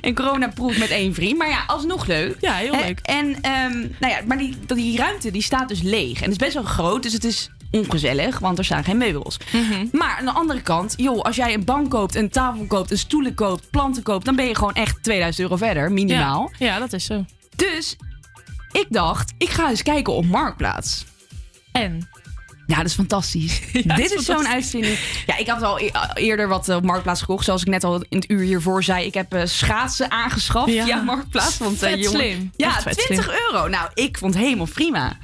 Een coronaproef met één vriend. Maar ja, alsnog leuk. Ja, heel leuk. En, ehm, nou ja, maar die, die ruimte die staat dus leeg. En het is best wel groot, dus het is ongezellig, want er staan geen meubels. Mhm. Maar aan de andere kant, joh, als jij een bank koopt, een tafel koopt, een stoelen koopt, planten koopt, dan ben je gewoon echt 2000 euro verder, minimaal. Ja, ja, dat is zo. Dus ik dacht, ik ga eens kijken op Marktplaats. En? Ja, dat is fantastisch. Dit is zo'n uitvinding. Ja, ik had al e- eerder wat eh, op Marktplaats gekocht. Zoals ik net al in het uur hiervoor zei. Ik heb eh, schaatsen aangeschaft Ja. via Marktplaats. Want, eh, Vet jongen- slim. Ja, Echt vet 20 slim. euro. Nou, ik vond het helemaal prima.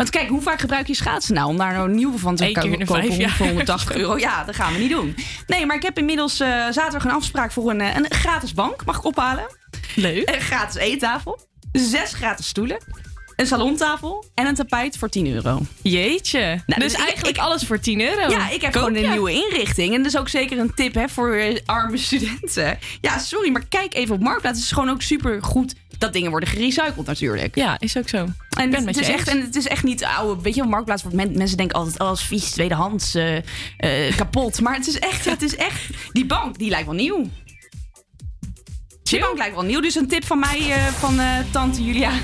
Want kijk, hoe vaak gebruik je schaatsen nou? Om daar nou een nieuwe van te kopen vijf voor 180 euro. Ja, dat gaan we niet doen. Nee, maar ik heb inmiddels eh, zaterdag een afspraak voor een, eh, een gratis bank. Mag ik ophalen? Leuk. Een gratis eettafel. Zes gratis stoelen. Een salontafel. En een tapijt voor 10 euro. Jeetje. Nou, dus dus ik- eigenlijk alles voor 10 euro. Ja, ik heb Koop gewoon een nieuwe inrichting. En dat is ook zeker een tip hè, voor eh, arme studenten. Ja, sorry, maar kijk even op Marktplaats. Het is gewoon ook super goed dat dingen worden gerecycled natuurlijk. Ja, is ook zo. En, het is echt, en het is echt niet oude. Weet je, op Marktplaats wordt men- mensen denken altijd alles vies, tweedehands, eh, eh, kapot. Maar het is echt, het is echt. Die bank die lijkt wel nieuw. Die bank lijkt wel nieuw. Dus een tip van mij, eh, van eh, tante Julia.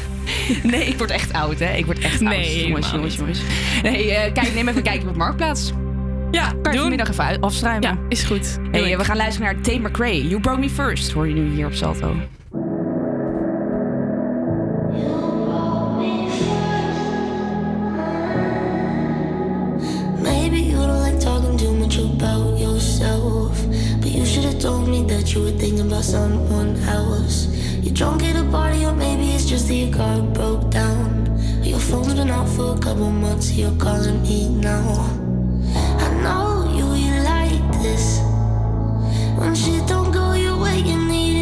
Nee, ik word echt oud, hè? Ik word echt Nee, oud. Jongens, jongens, jongens. Nee, eh, kijk, neem even een kijkje op Marktplaats. Ja, Kan je doen. vanmiddag even afstruimen. Ja, is goed. Hey, we gaan luisteren naar Tate McRae. You Broke Me First, hoor je nu hier op Salto. Maybe you don't like talking too much about yourself. You should have told me that you were thinking about someone else. You're drunk at a party, or maybe it's just that your car broke down. Your phone's been off for a couple months, you're calling me now. I know you, you like this. When shit don't go your way, you needed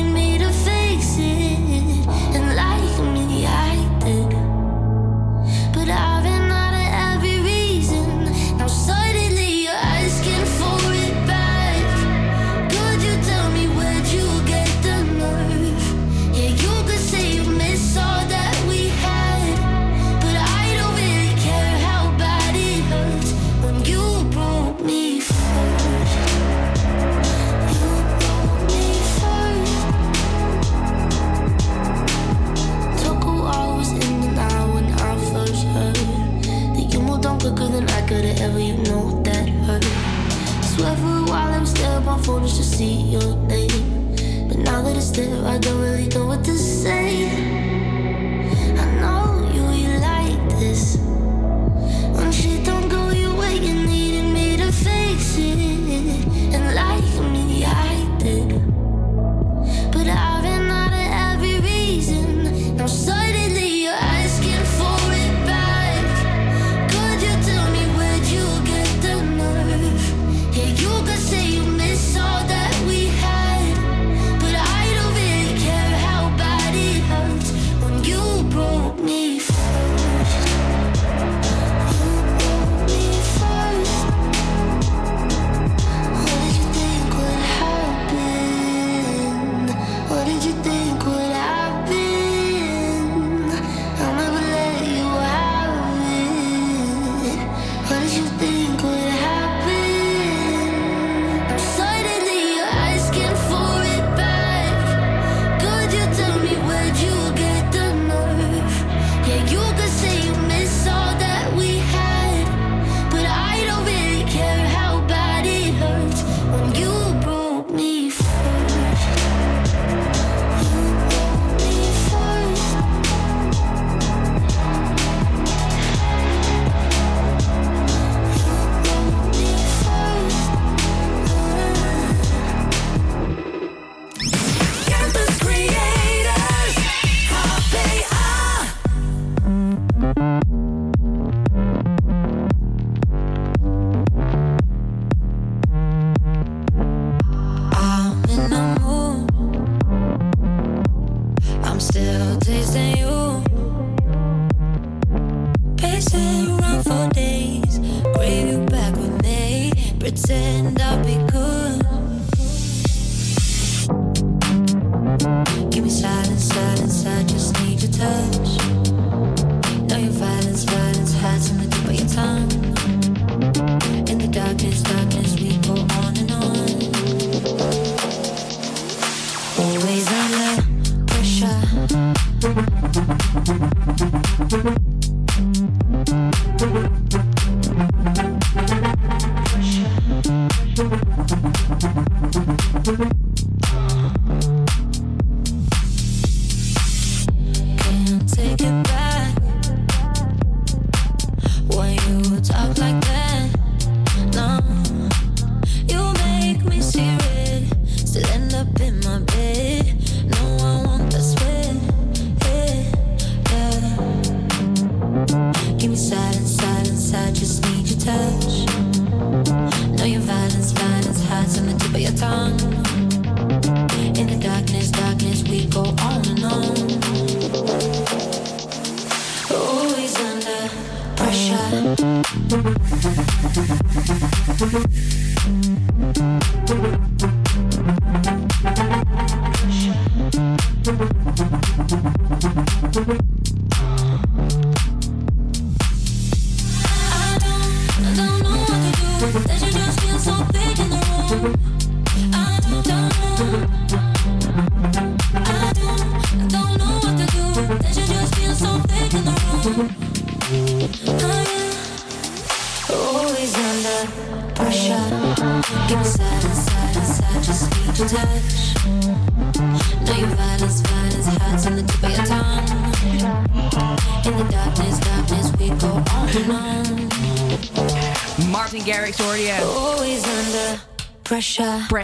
just to see your name, but now that it's there, I don't really know what to say.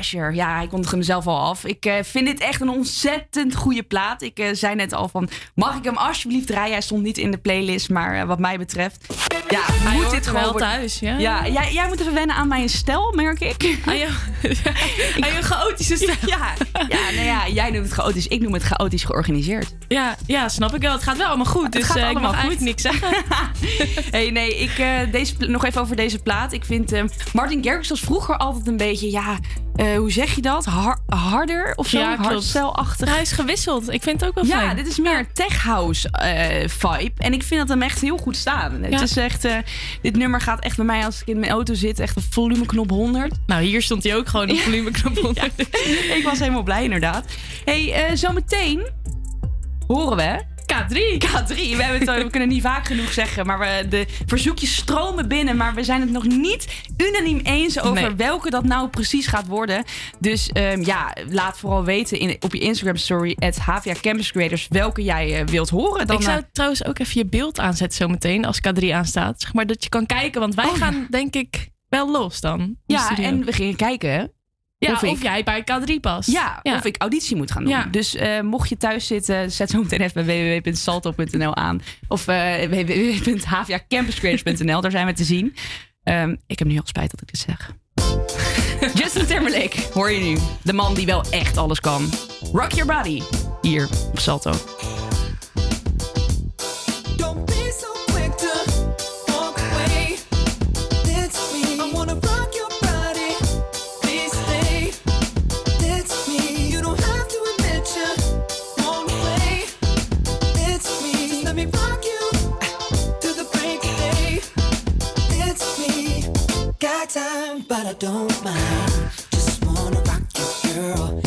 Pressure. Ja, hij kondigde hem zelf al af. Ik eh, vind dit echt een ontzettend goede plaat. Ik eh, zei net al van, mag ik hem alsjeblieft draaien? Hij stond niet in de playlist, maar eh, wat mij betreft... Ja, Hij moet dit wel gewoon worden- thuis, ja. Ja, jij, jij moet even wennen aan mijn stijl, merk ik. Aan je, aan je chaotische stijl. Ja, ja, nou ja, jij noemt het chaotisch, ik noem het chaotisch georganiseerd. Ja, ja, snap ik wel. Het gaat wel allemaal goed. Het Dus gaat eh, ik allemaal mag goed. eigenlijk niks zeggen. hey, nee, ik, deze, nog even over deze plaat. Ik vind Martin Garrix was vroeger altijd een beetje, ja, eh, hoe zeg je dat? Har- harder of zo? Ja, klopt. Hardstyle-achtig. Hij is gewisseld. Ik vind het ook wel Ja, fijn. dit is meer tech house eh, vibe. En ik vind dat hem echt heel goed staan. Het Ja. is echt, eh, dit nummer gaat echt bij mij als ik in mijn auto zit, echt een volumeknop 100. Nou, hier stond hij ook gewoon op volumeknop 100. ik was helemaal blij inderdaad. hey, zometeen horen we... K3. K3. We, hebben het, we kunnen niet vaak genoeg zeggen, maar we, de verzoekjes stromen binnen. Maar we zijn het nog niet unaniem eens over Nee. welke dat nou precies gaat worden. Dus ehm, ja, laat vooral weten in, op je Instagram story, at HVA Campus Creators, welke jij eh, wilt horen. Dan, ik zou eh, trouwens ook even je beeld aanzetten zometeen als K3 aanstaat. Zeg maar dat je kan kijken, want wij Oh, gaan denk ik wel los dan. ja, studio. en we gingen kijken. Ja, of of, ik- jij bij K3 past. Ja, of ik auditie moet gaan doen. Ja. Dus eh, mocht je thuis zitten, zet zo meteen even www.salto.nl aan. Of www.hvacampuscreators.nl, daar zijn we te zien. Ehm, ik heb nu heel spijt dat ik dit zeg. Justin Timberlake, hoor je nu. De man die wel echt alles kan. Rock Your Body, hier op Salto. But I don't mind. Just wanna rock you, girl.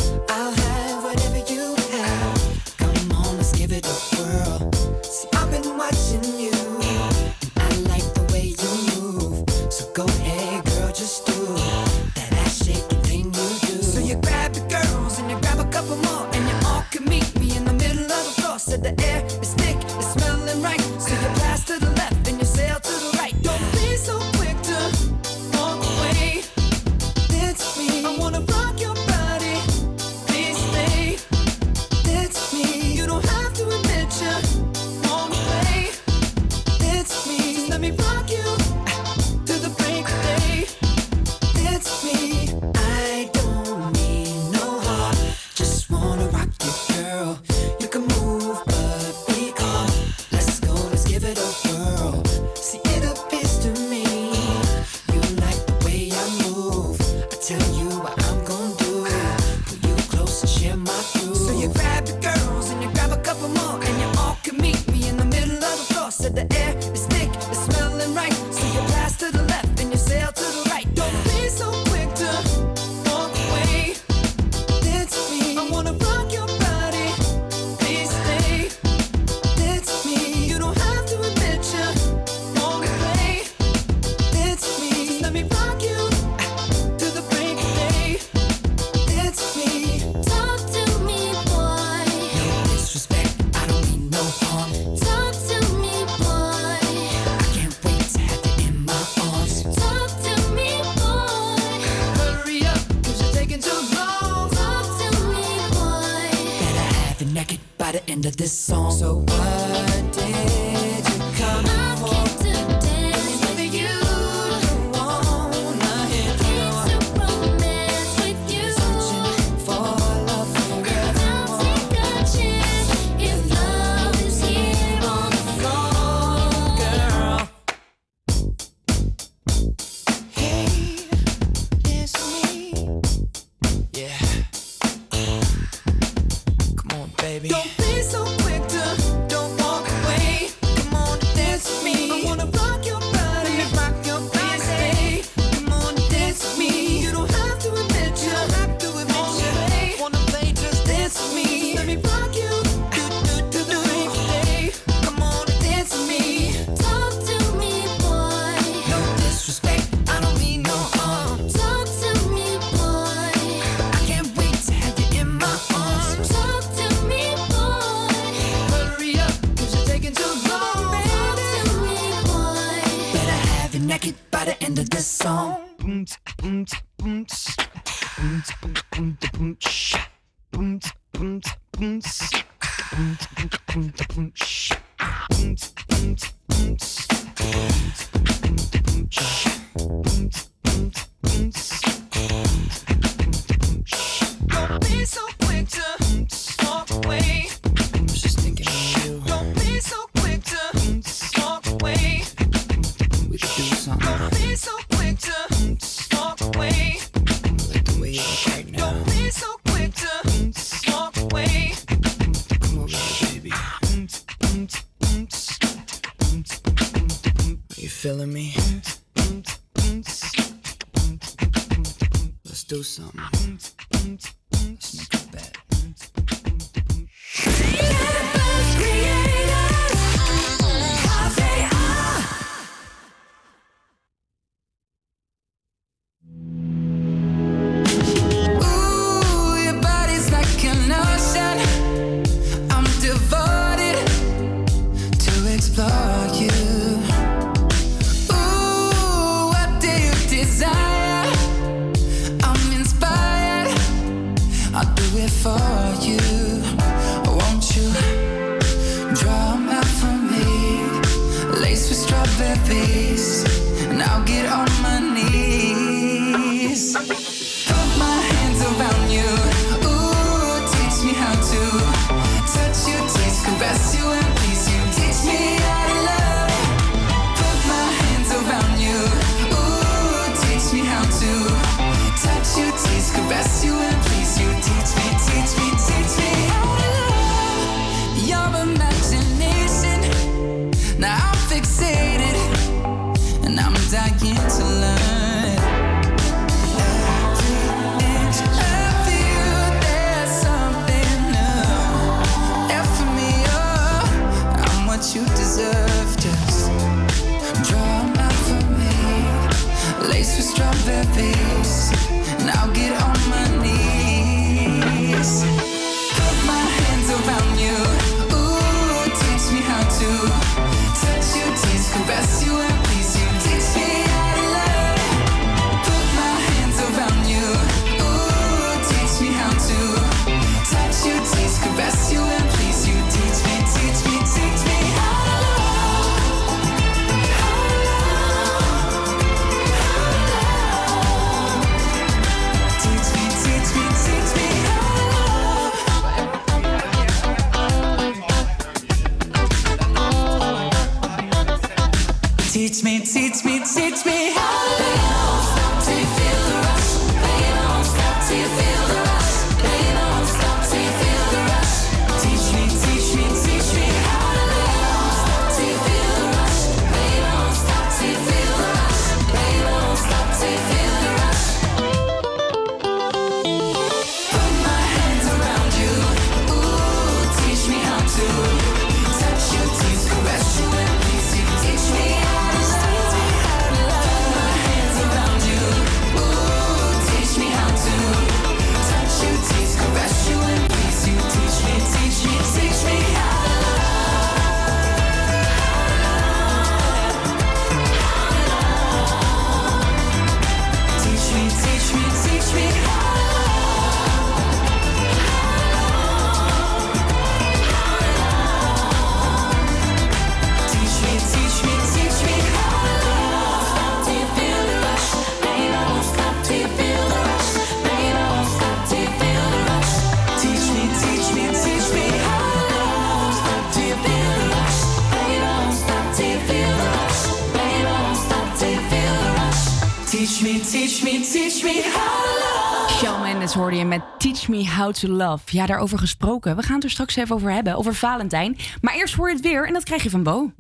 To Love. Ja, daarover gesproken. We gaan het er straks even over hebben, over Valentijn. Maar eerst hoor je het weer en dat krijg je van Bo.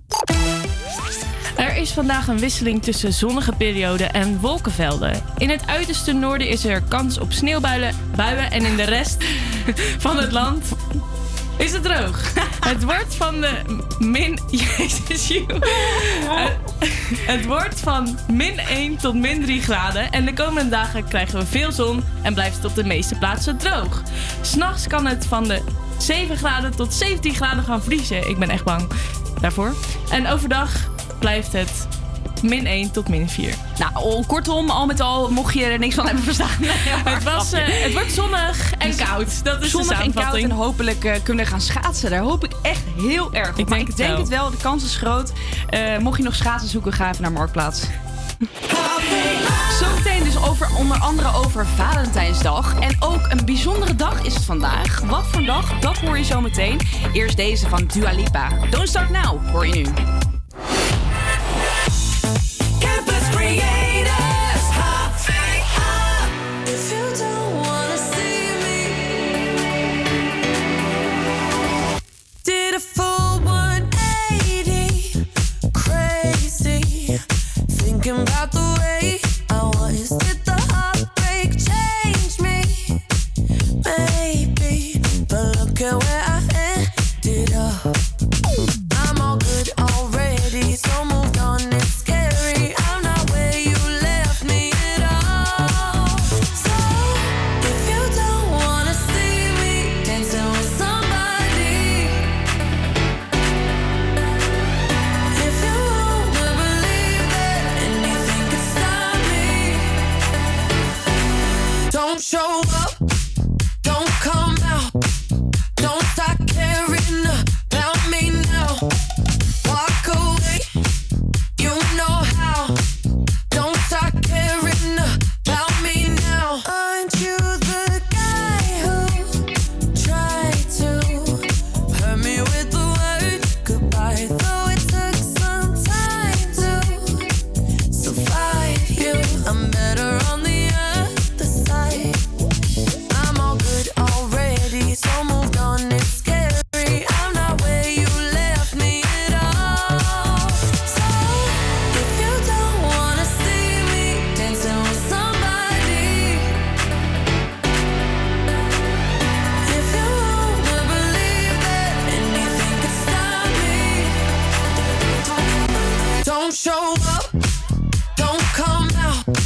Er is vandaag een wisseling tussen zonnige perioden en wolkenvelden. In het uiterste noorden is er kans op sneeuwbuien buien en in de rest van het land is het droog. Het wordt van de min... Jezus, joh. Het, het wordt van min 1 tot min 3 graden. En de komende dagen krijgen we veel zon en blijft het op de meeste plaatsen droog. S'nachts kan het van de 7 graden tot 17 graden gaan vriezen. Ik ben echt bang daarvoor. En overdag blijft het min 1 tot min 4. Nou, kortom, al met al, mocht je er niks van hebben verstaan. Het, was, eh, het wordt zonnig en koud. Dat is Zonnig de en koud en hopelijk eh, kunnen we gaan schaatsen. Daar hoop ik echt heel erg op. Ik Maar denk ik het denk wel. het wel, de kans is groot. Eh, mocht je nog schaatsen zoeken, ga even naar Marktplaats. Zometeen dus over, onder andere over Valentijnsdag. En ook een bijzondere dag is het vandaag. Wat voor dag, dat hoor je zo meteen. Eerst deze van Dua Lipa. Don't Start Now, hoor je nu. Thinking about the way I was. Did don't come out,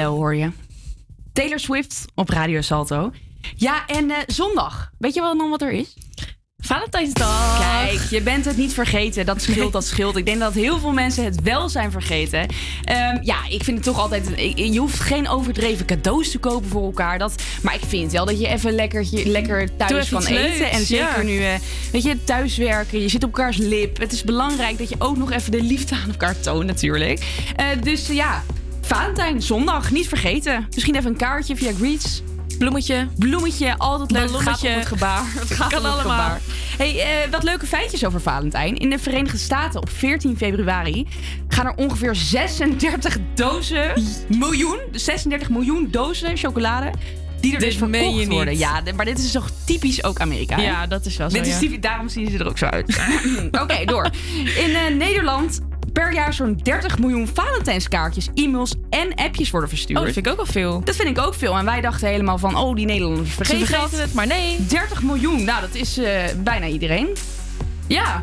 Willow hoor je. Taylor Swift op Radio Salto. Ja, en eh, zondag. Weet je wel nog wat er is? Valentijnsdag. Kijk, je bent het niet vergeten. Dat scheelt, dat scheelt. Ik denk dat heel veel mensen het wel zijn vergeten. Ehm, ja, ik vind het toch altijd... Je hoeft geen overdreven cadeaus te kopen voor elkaar. Dat, maar ik vind wel dat je even lekker, lekker Doe thuis kan eten. leuks, En zeker ja. nu, eh, weet je, thuiswerken. Je zit op elkaars lip. Het is belangrijk dat je ook nog even de liefde aan elkaar toont natuurlijk. Eh, dus ja, Valentijn, zondag, niet vergeten. Misschien even een kaartje via Greets. Bloemetje. Bloemetje, altijd leuk. Het gaat Ballonnetje. om het gebaar. Het gaat Kan om het allemaal. gebaar. Hey, eh, wat leuke feitjes over Valentijn. In de Verenigde Staten op 14 februari gaan er ongeveer 36 dozen, miljoen, 36 miljoen dozen chocolade. Die er Dit dus verkocht worden. Ja, maar dit is toch typisch ook Amerika. hè? Ja, dat is wel zo, Dit is ja. typisch, daarom zien ze er ook zo uit. Oké, door. In eh, Nederland per jaar zo'n 30 miljoen Valentijnskaartjes, e-mails en appjes worden verstuurd. Oh, dat vind ik ook wel veel. Dat vind ik ook veel. En wij dachten helemaal van, oh, die Nederlanders vergeten, vergeten het, maar nee. 30 miljoen, nou, dat is eh, bijna iedereen. Ja.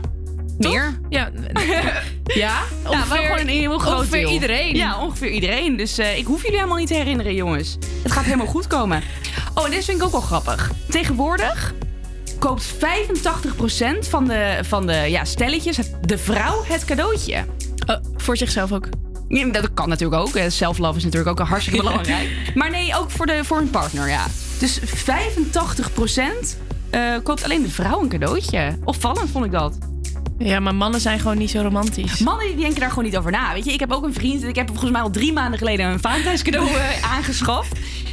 Meer? Ja. ja, Ja, ongeveer- gewoon een heel groot ongeveer deel. iedereen. Ja, ongeveer iedereen. Dus eh, ik hoef jullie helemaal niet te herinneren, jongens. Het gaat helemaal goed komen. Oh, en dit vind ik ook wel grappig. Tegenwoordig koopt 85% van de, van de ja, stelletjes, de vrouw, het cadeautje. voor zichzelf ook. Ja, dat kan natuurlijk ook. Eh, Self-love is natuurlijk ook hartstikke belangrijk. Maar nee, ook voor, de, voor een partner, ja. Dus 85% eh, koopt alleen de vrouw een cadeautje. Opvallend vond ik dat. Ja, maar mannen zijn gewoon niet zo romantisch. Mannen die denken daar gewoon niet over na. Weet je, ik heb ook een vriend. Ik heb volgens mij al drie maanden geleden een Valentijnscadeau eh, aangeschaft.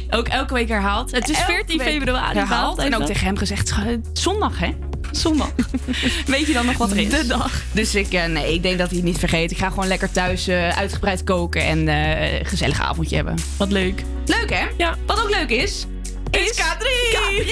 Ook elke week herhaald. Het is Elke 14 week februari. herhaald. En ook tegen hem gezegd: "Scha- zondag hè? Zondag. Weet je dan nog wat er is? De dag. Dus ik, eh, nee, ik denk dat hij het niet vergeet. Ik ga gewoon lekker thuis eh, uitgebreid koken en een gezellig avondje hebben. Wat leuk. Leuk hè? Ja. Wat ook leuk is. Is K3! K3!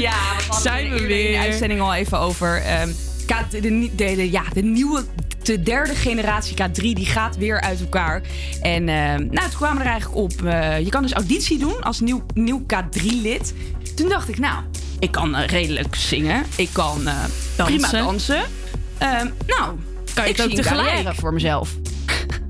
Ja, we Zijn we eerder in de weer. uitzending al even over. ehm, K, de, de, ja, de nieuwe, de derde generatie K3, die gaat weer uit elkaar. En ehm, nou, toen kwamen we er eigenlijk op. eh, je kan dus auditie doen als nieuw, nieuw K3-lid. Toen dacht ik, nou, ik kan eh, redelijk zingen. Ik kan eh, prima Dansen. dansen. Ehm, nou, Kan ik het ook carrière voor mezelf.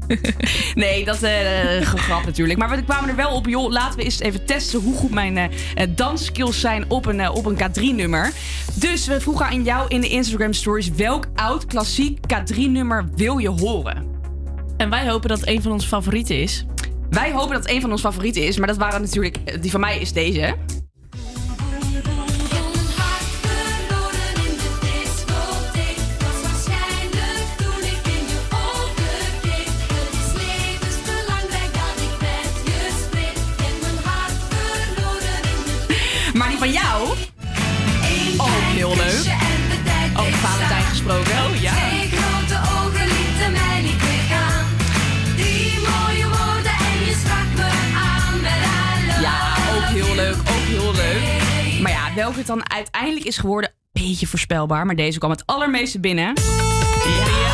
Nee, dat eh gegrap natuurlijk. Maar we kwamen er wel op, joh, laten we eens even testen hoe goed mijn eh, dansskills zijn op een, op een K3-nummer. Dus we vroegen aan jou in de Instagram stories welk oud klassiek K3-nummer wil je horen? En wij hopen dat het een van onze favorieten is. Wij hopen dat het een van onze favorieten is, maar dat waren natuurlijk, die van mij is deze. Oh ja. Twee grote ogen lieten mij niet meer gaan. Die mooie woorden en je sprak me aan met I love Ja, ook heel leuk, ook heel leuk. Maar ja, welke het dan uiteindelijk is geworden, beetje voorspelbaar. Maar deze kwam het allermeeste binnen. Ja.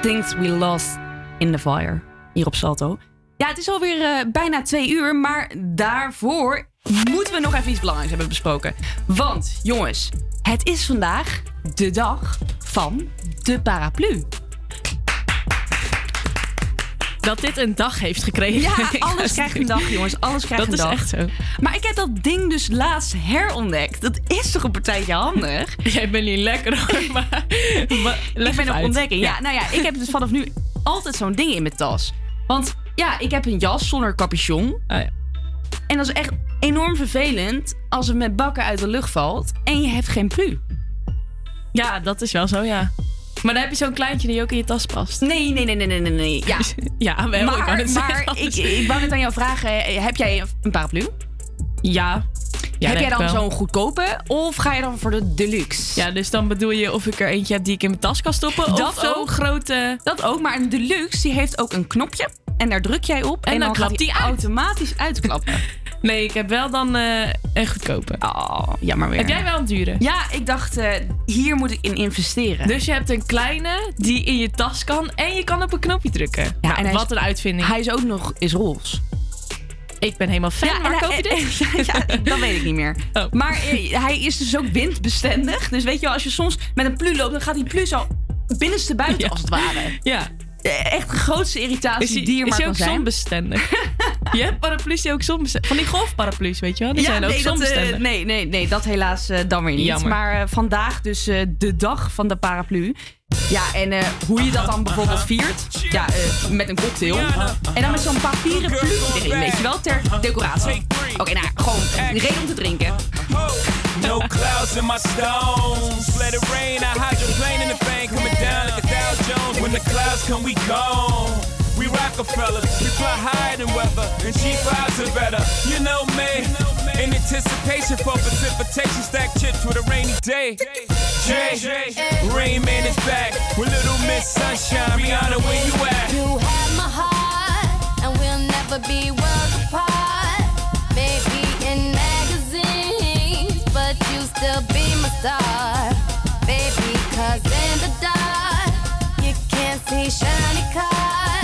Things we lost in the fire. Hier op Salto. Ja, het is alweer eh, bijna twee uur. Maar daarvoor moeten we nog even iets belangrijks hebben besproken. Want, jongens, het is vandaag de dag van de paraplu. Dat dit een dag heeft gekregen. Ja, alles krijgt een dag, jongens. Alles krijgt Dat een is dag. echt zo. Maar ik heb dat ding dus laatst herontdekt. Dat is toch een partijtje handig? Jij bent niet lekker hoor, maar, maar ik ben op uit. ontdekking. Ja. nou ja, ik heb dus vanaf nu altijd zo'n ding in mijn tas. Want ja, ik heb een jas zonder capuchon. Oh En dat is echt enorm vervelend als het met bakken uit de lucht valt en je hebt geen plu. Ja, dat is wel zo, ja. Maar dan heb je zo'n kleintje die ook in je tas past. Nee, nee, nee, nee, nee, nee, nee. Ja, ja wel. ik wou maar, zeggen, maar ik, ik wou net aan jou vragen, eh, heb jij een paraplu? Ja. Ja, heb jij dan zo'n goedkope of ga je dan voor de deluxe? Ja, dus dan bedoel je of ik er eentje heb die ik in mijn tas kan stoppen? Dat of zo'n grote... Dat ook, maar een deluxe die heeft ook een knopje. En daar druk jij op en, En dan dan, klapt gaat uit. automatisch uitklappen. Nee, ik heb wel dan eh, een goedkope. Oh, jammer weer. Heb jij wel een dure? Ja, ik dacht, eh, hier moet ik in investeren. Dus je hebt een kleine die in je tas kan en je kan op een knopje drukken. Ja, en wat is- een uitvinding. Hij is ook nog is roze. Ik ben helemaal fan. Ja, Waar en koop je dit? Ja, ja, dat weet ik niet meer. Oh. Maar eh, hij is dus ook windbestendig. Dus weet je wel, als je soms met een plu loopt, dan gaat die plu zo binnenste buiten Ja. als het ware. Ja. Eh, echt de grootste irritatie is die, die er maar is kan zijn. ook zonbestendig? Je hebt paraplu's die ook zonbestendig... Van die golfparaplu's, weet je wel? Die ja, zijn nee, ook eh, zonbestendig. Dat, uh, nee, nee, nee, dat helaas uh, dan weer niet. Maar vandaag dus de dag van de paraplu. Ja, en hoe je dat dan bijvoorbeeld viert? Ja, met een cocktail. En dan met zo'n papieren plu erin, weet je wel? Ter decoratie. Oké, nou, gewoon een reden om te drinken. No clouds in my stones. Let it rain, I hide your plane in the bank. Coming down like Dow Jones. When the clouds come, we gone. We Rockefeller, we fly higher than weather, and she flies are better. You know me, in anticipation for precipitation, stack chips with a rainy day. Jay, Rain Man is back with Little Miss Sunshine. Rihanna, where you at? You have my heart, and we'll never be worlds apart. Maybe in magazines, but you still be my star. Shiny car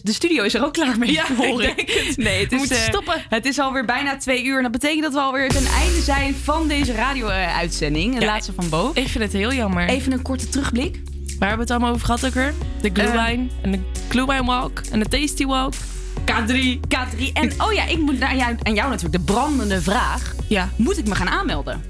de studio is er ook klaar mee. Ja, hoor ik. Het. Nee, het is, we eh, stoppen. Het is alweer bijna twee uur. En dat betekent dat we alweer ten einde zijn van deze radio-uitzending. De laatste van boven. Ik vind het heel jammer. Even een korte terugblik. Waar hebben we het allemaal over gehad ook weer? De glue ehm, en de glue line walk en de tasty walk. K3. K3. En oh ja, ik moet naar jou, aan jou natuurlijk de brandende vraag. Ja. Moet ik me gaan aanmelden?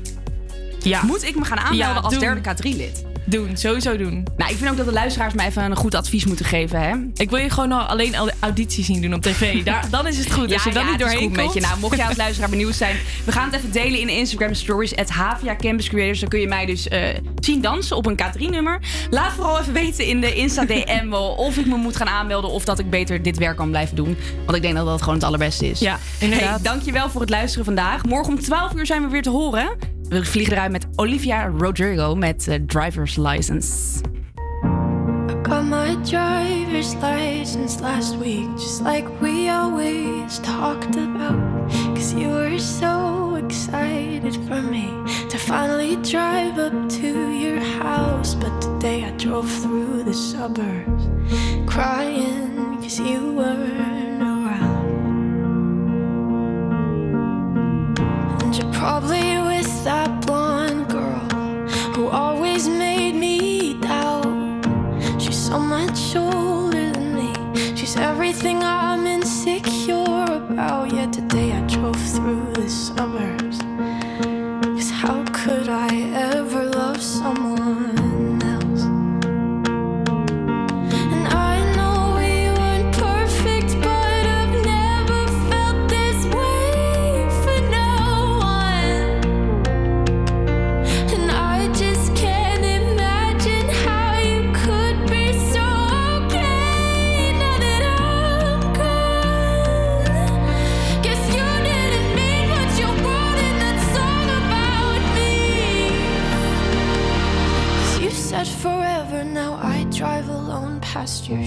Ja. Moet ik me gaan aanmelden als derde K3-lid? Doen, sowieso doen. Nou, ik vind ook dat de luisteraars mij even een goed advies moeten geven, hè? Ik wil je gewoon al alleen al de auditie zien doen op tv. Daar, dan is het goed. Als je dan ja, niet doorheen met komt. je. Nou, mocht jij als luisteraar benieuwd zijn, we gaan het even delen in de Instagram stories. Het Havia Campus Creators. Dan kun je mij dus eh, zien dansen op een K3-nummer. Laat vooral even weten in de Insta DM of ik me moet gaan aanmelden of dat ik beter dit werk kan blijven doen. Want ik denk dat dat gewoon het allerbeste is. Ja, inderdaad. Hey, dankjewel voor het luisteren vandaag. Morgen om 12 uur zijn we weer te horen. We vliegen eruit met Olivia Rodrigo met eh, Driver's License. Got my driver's license last week, just like we always talked about. Cause you were so excited for me to finally drive up to your house. But today I drove through the suburbs crying cause you weren't Everything I'm insecure about, yet today I drove through the summer. your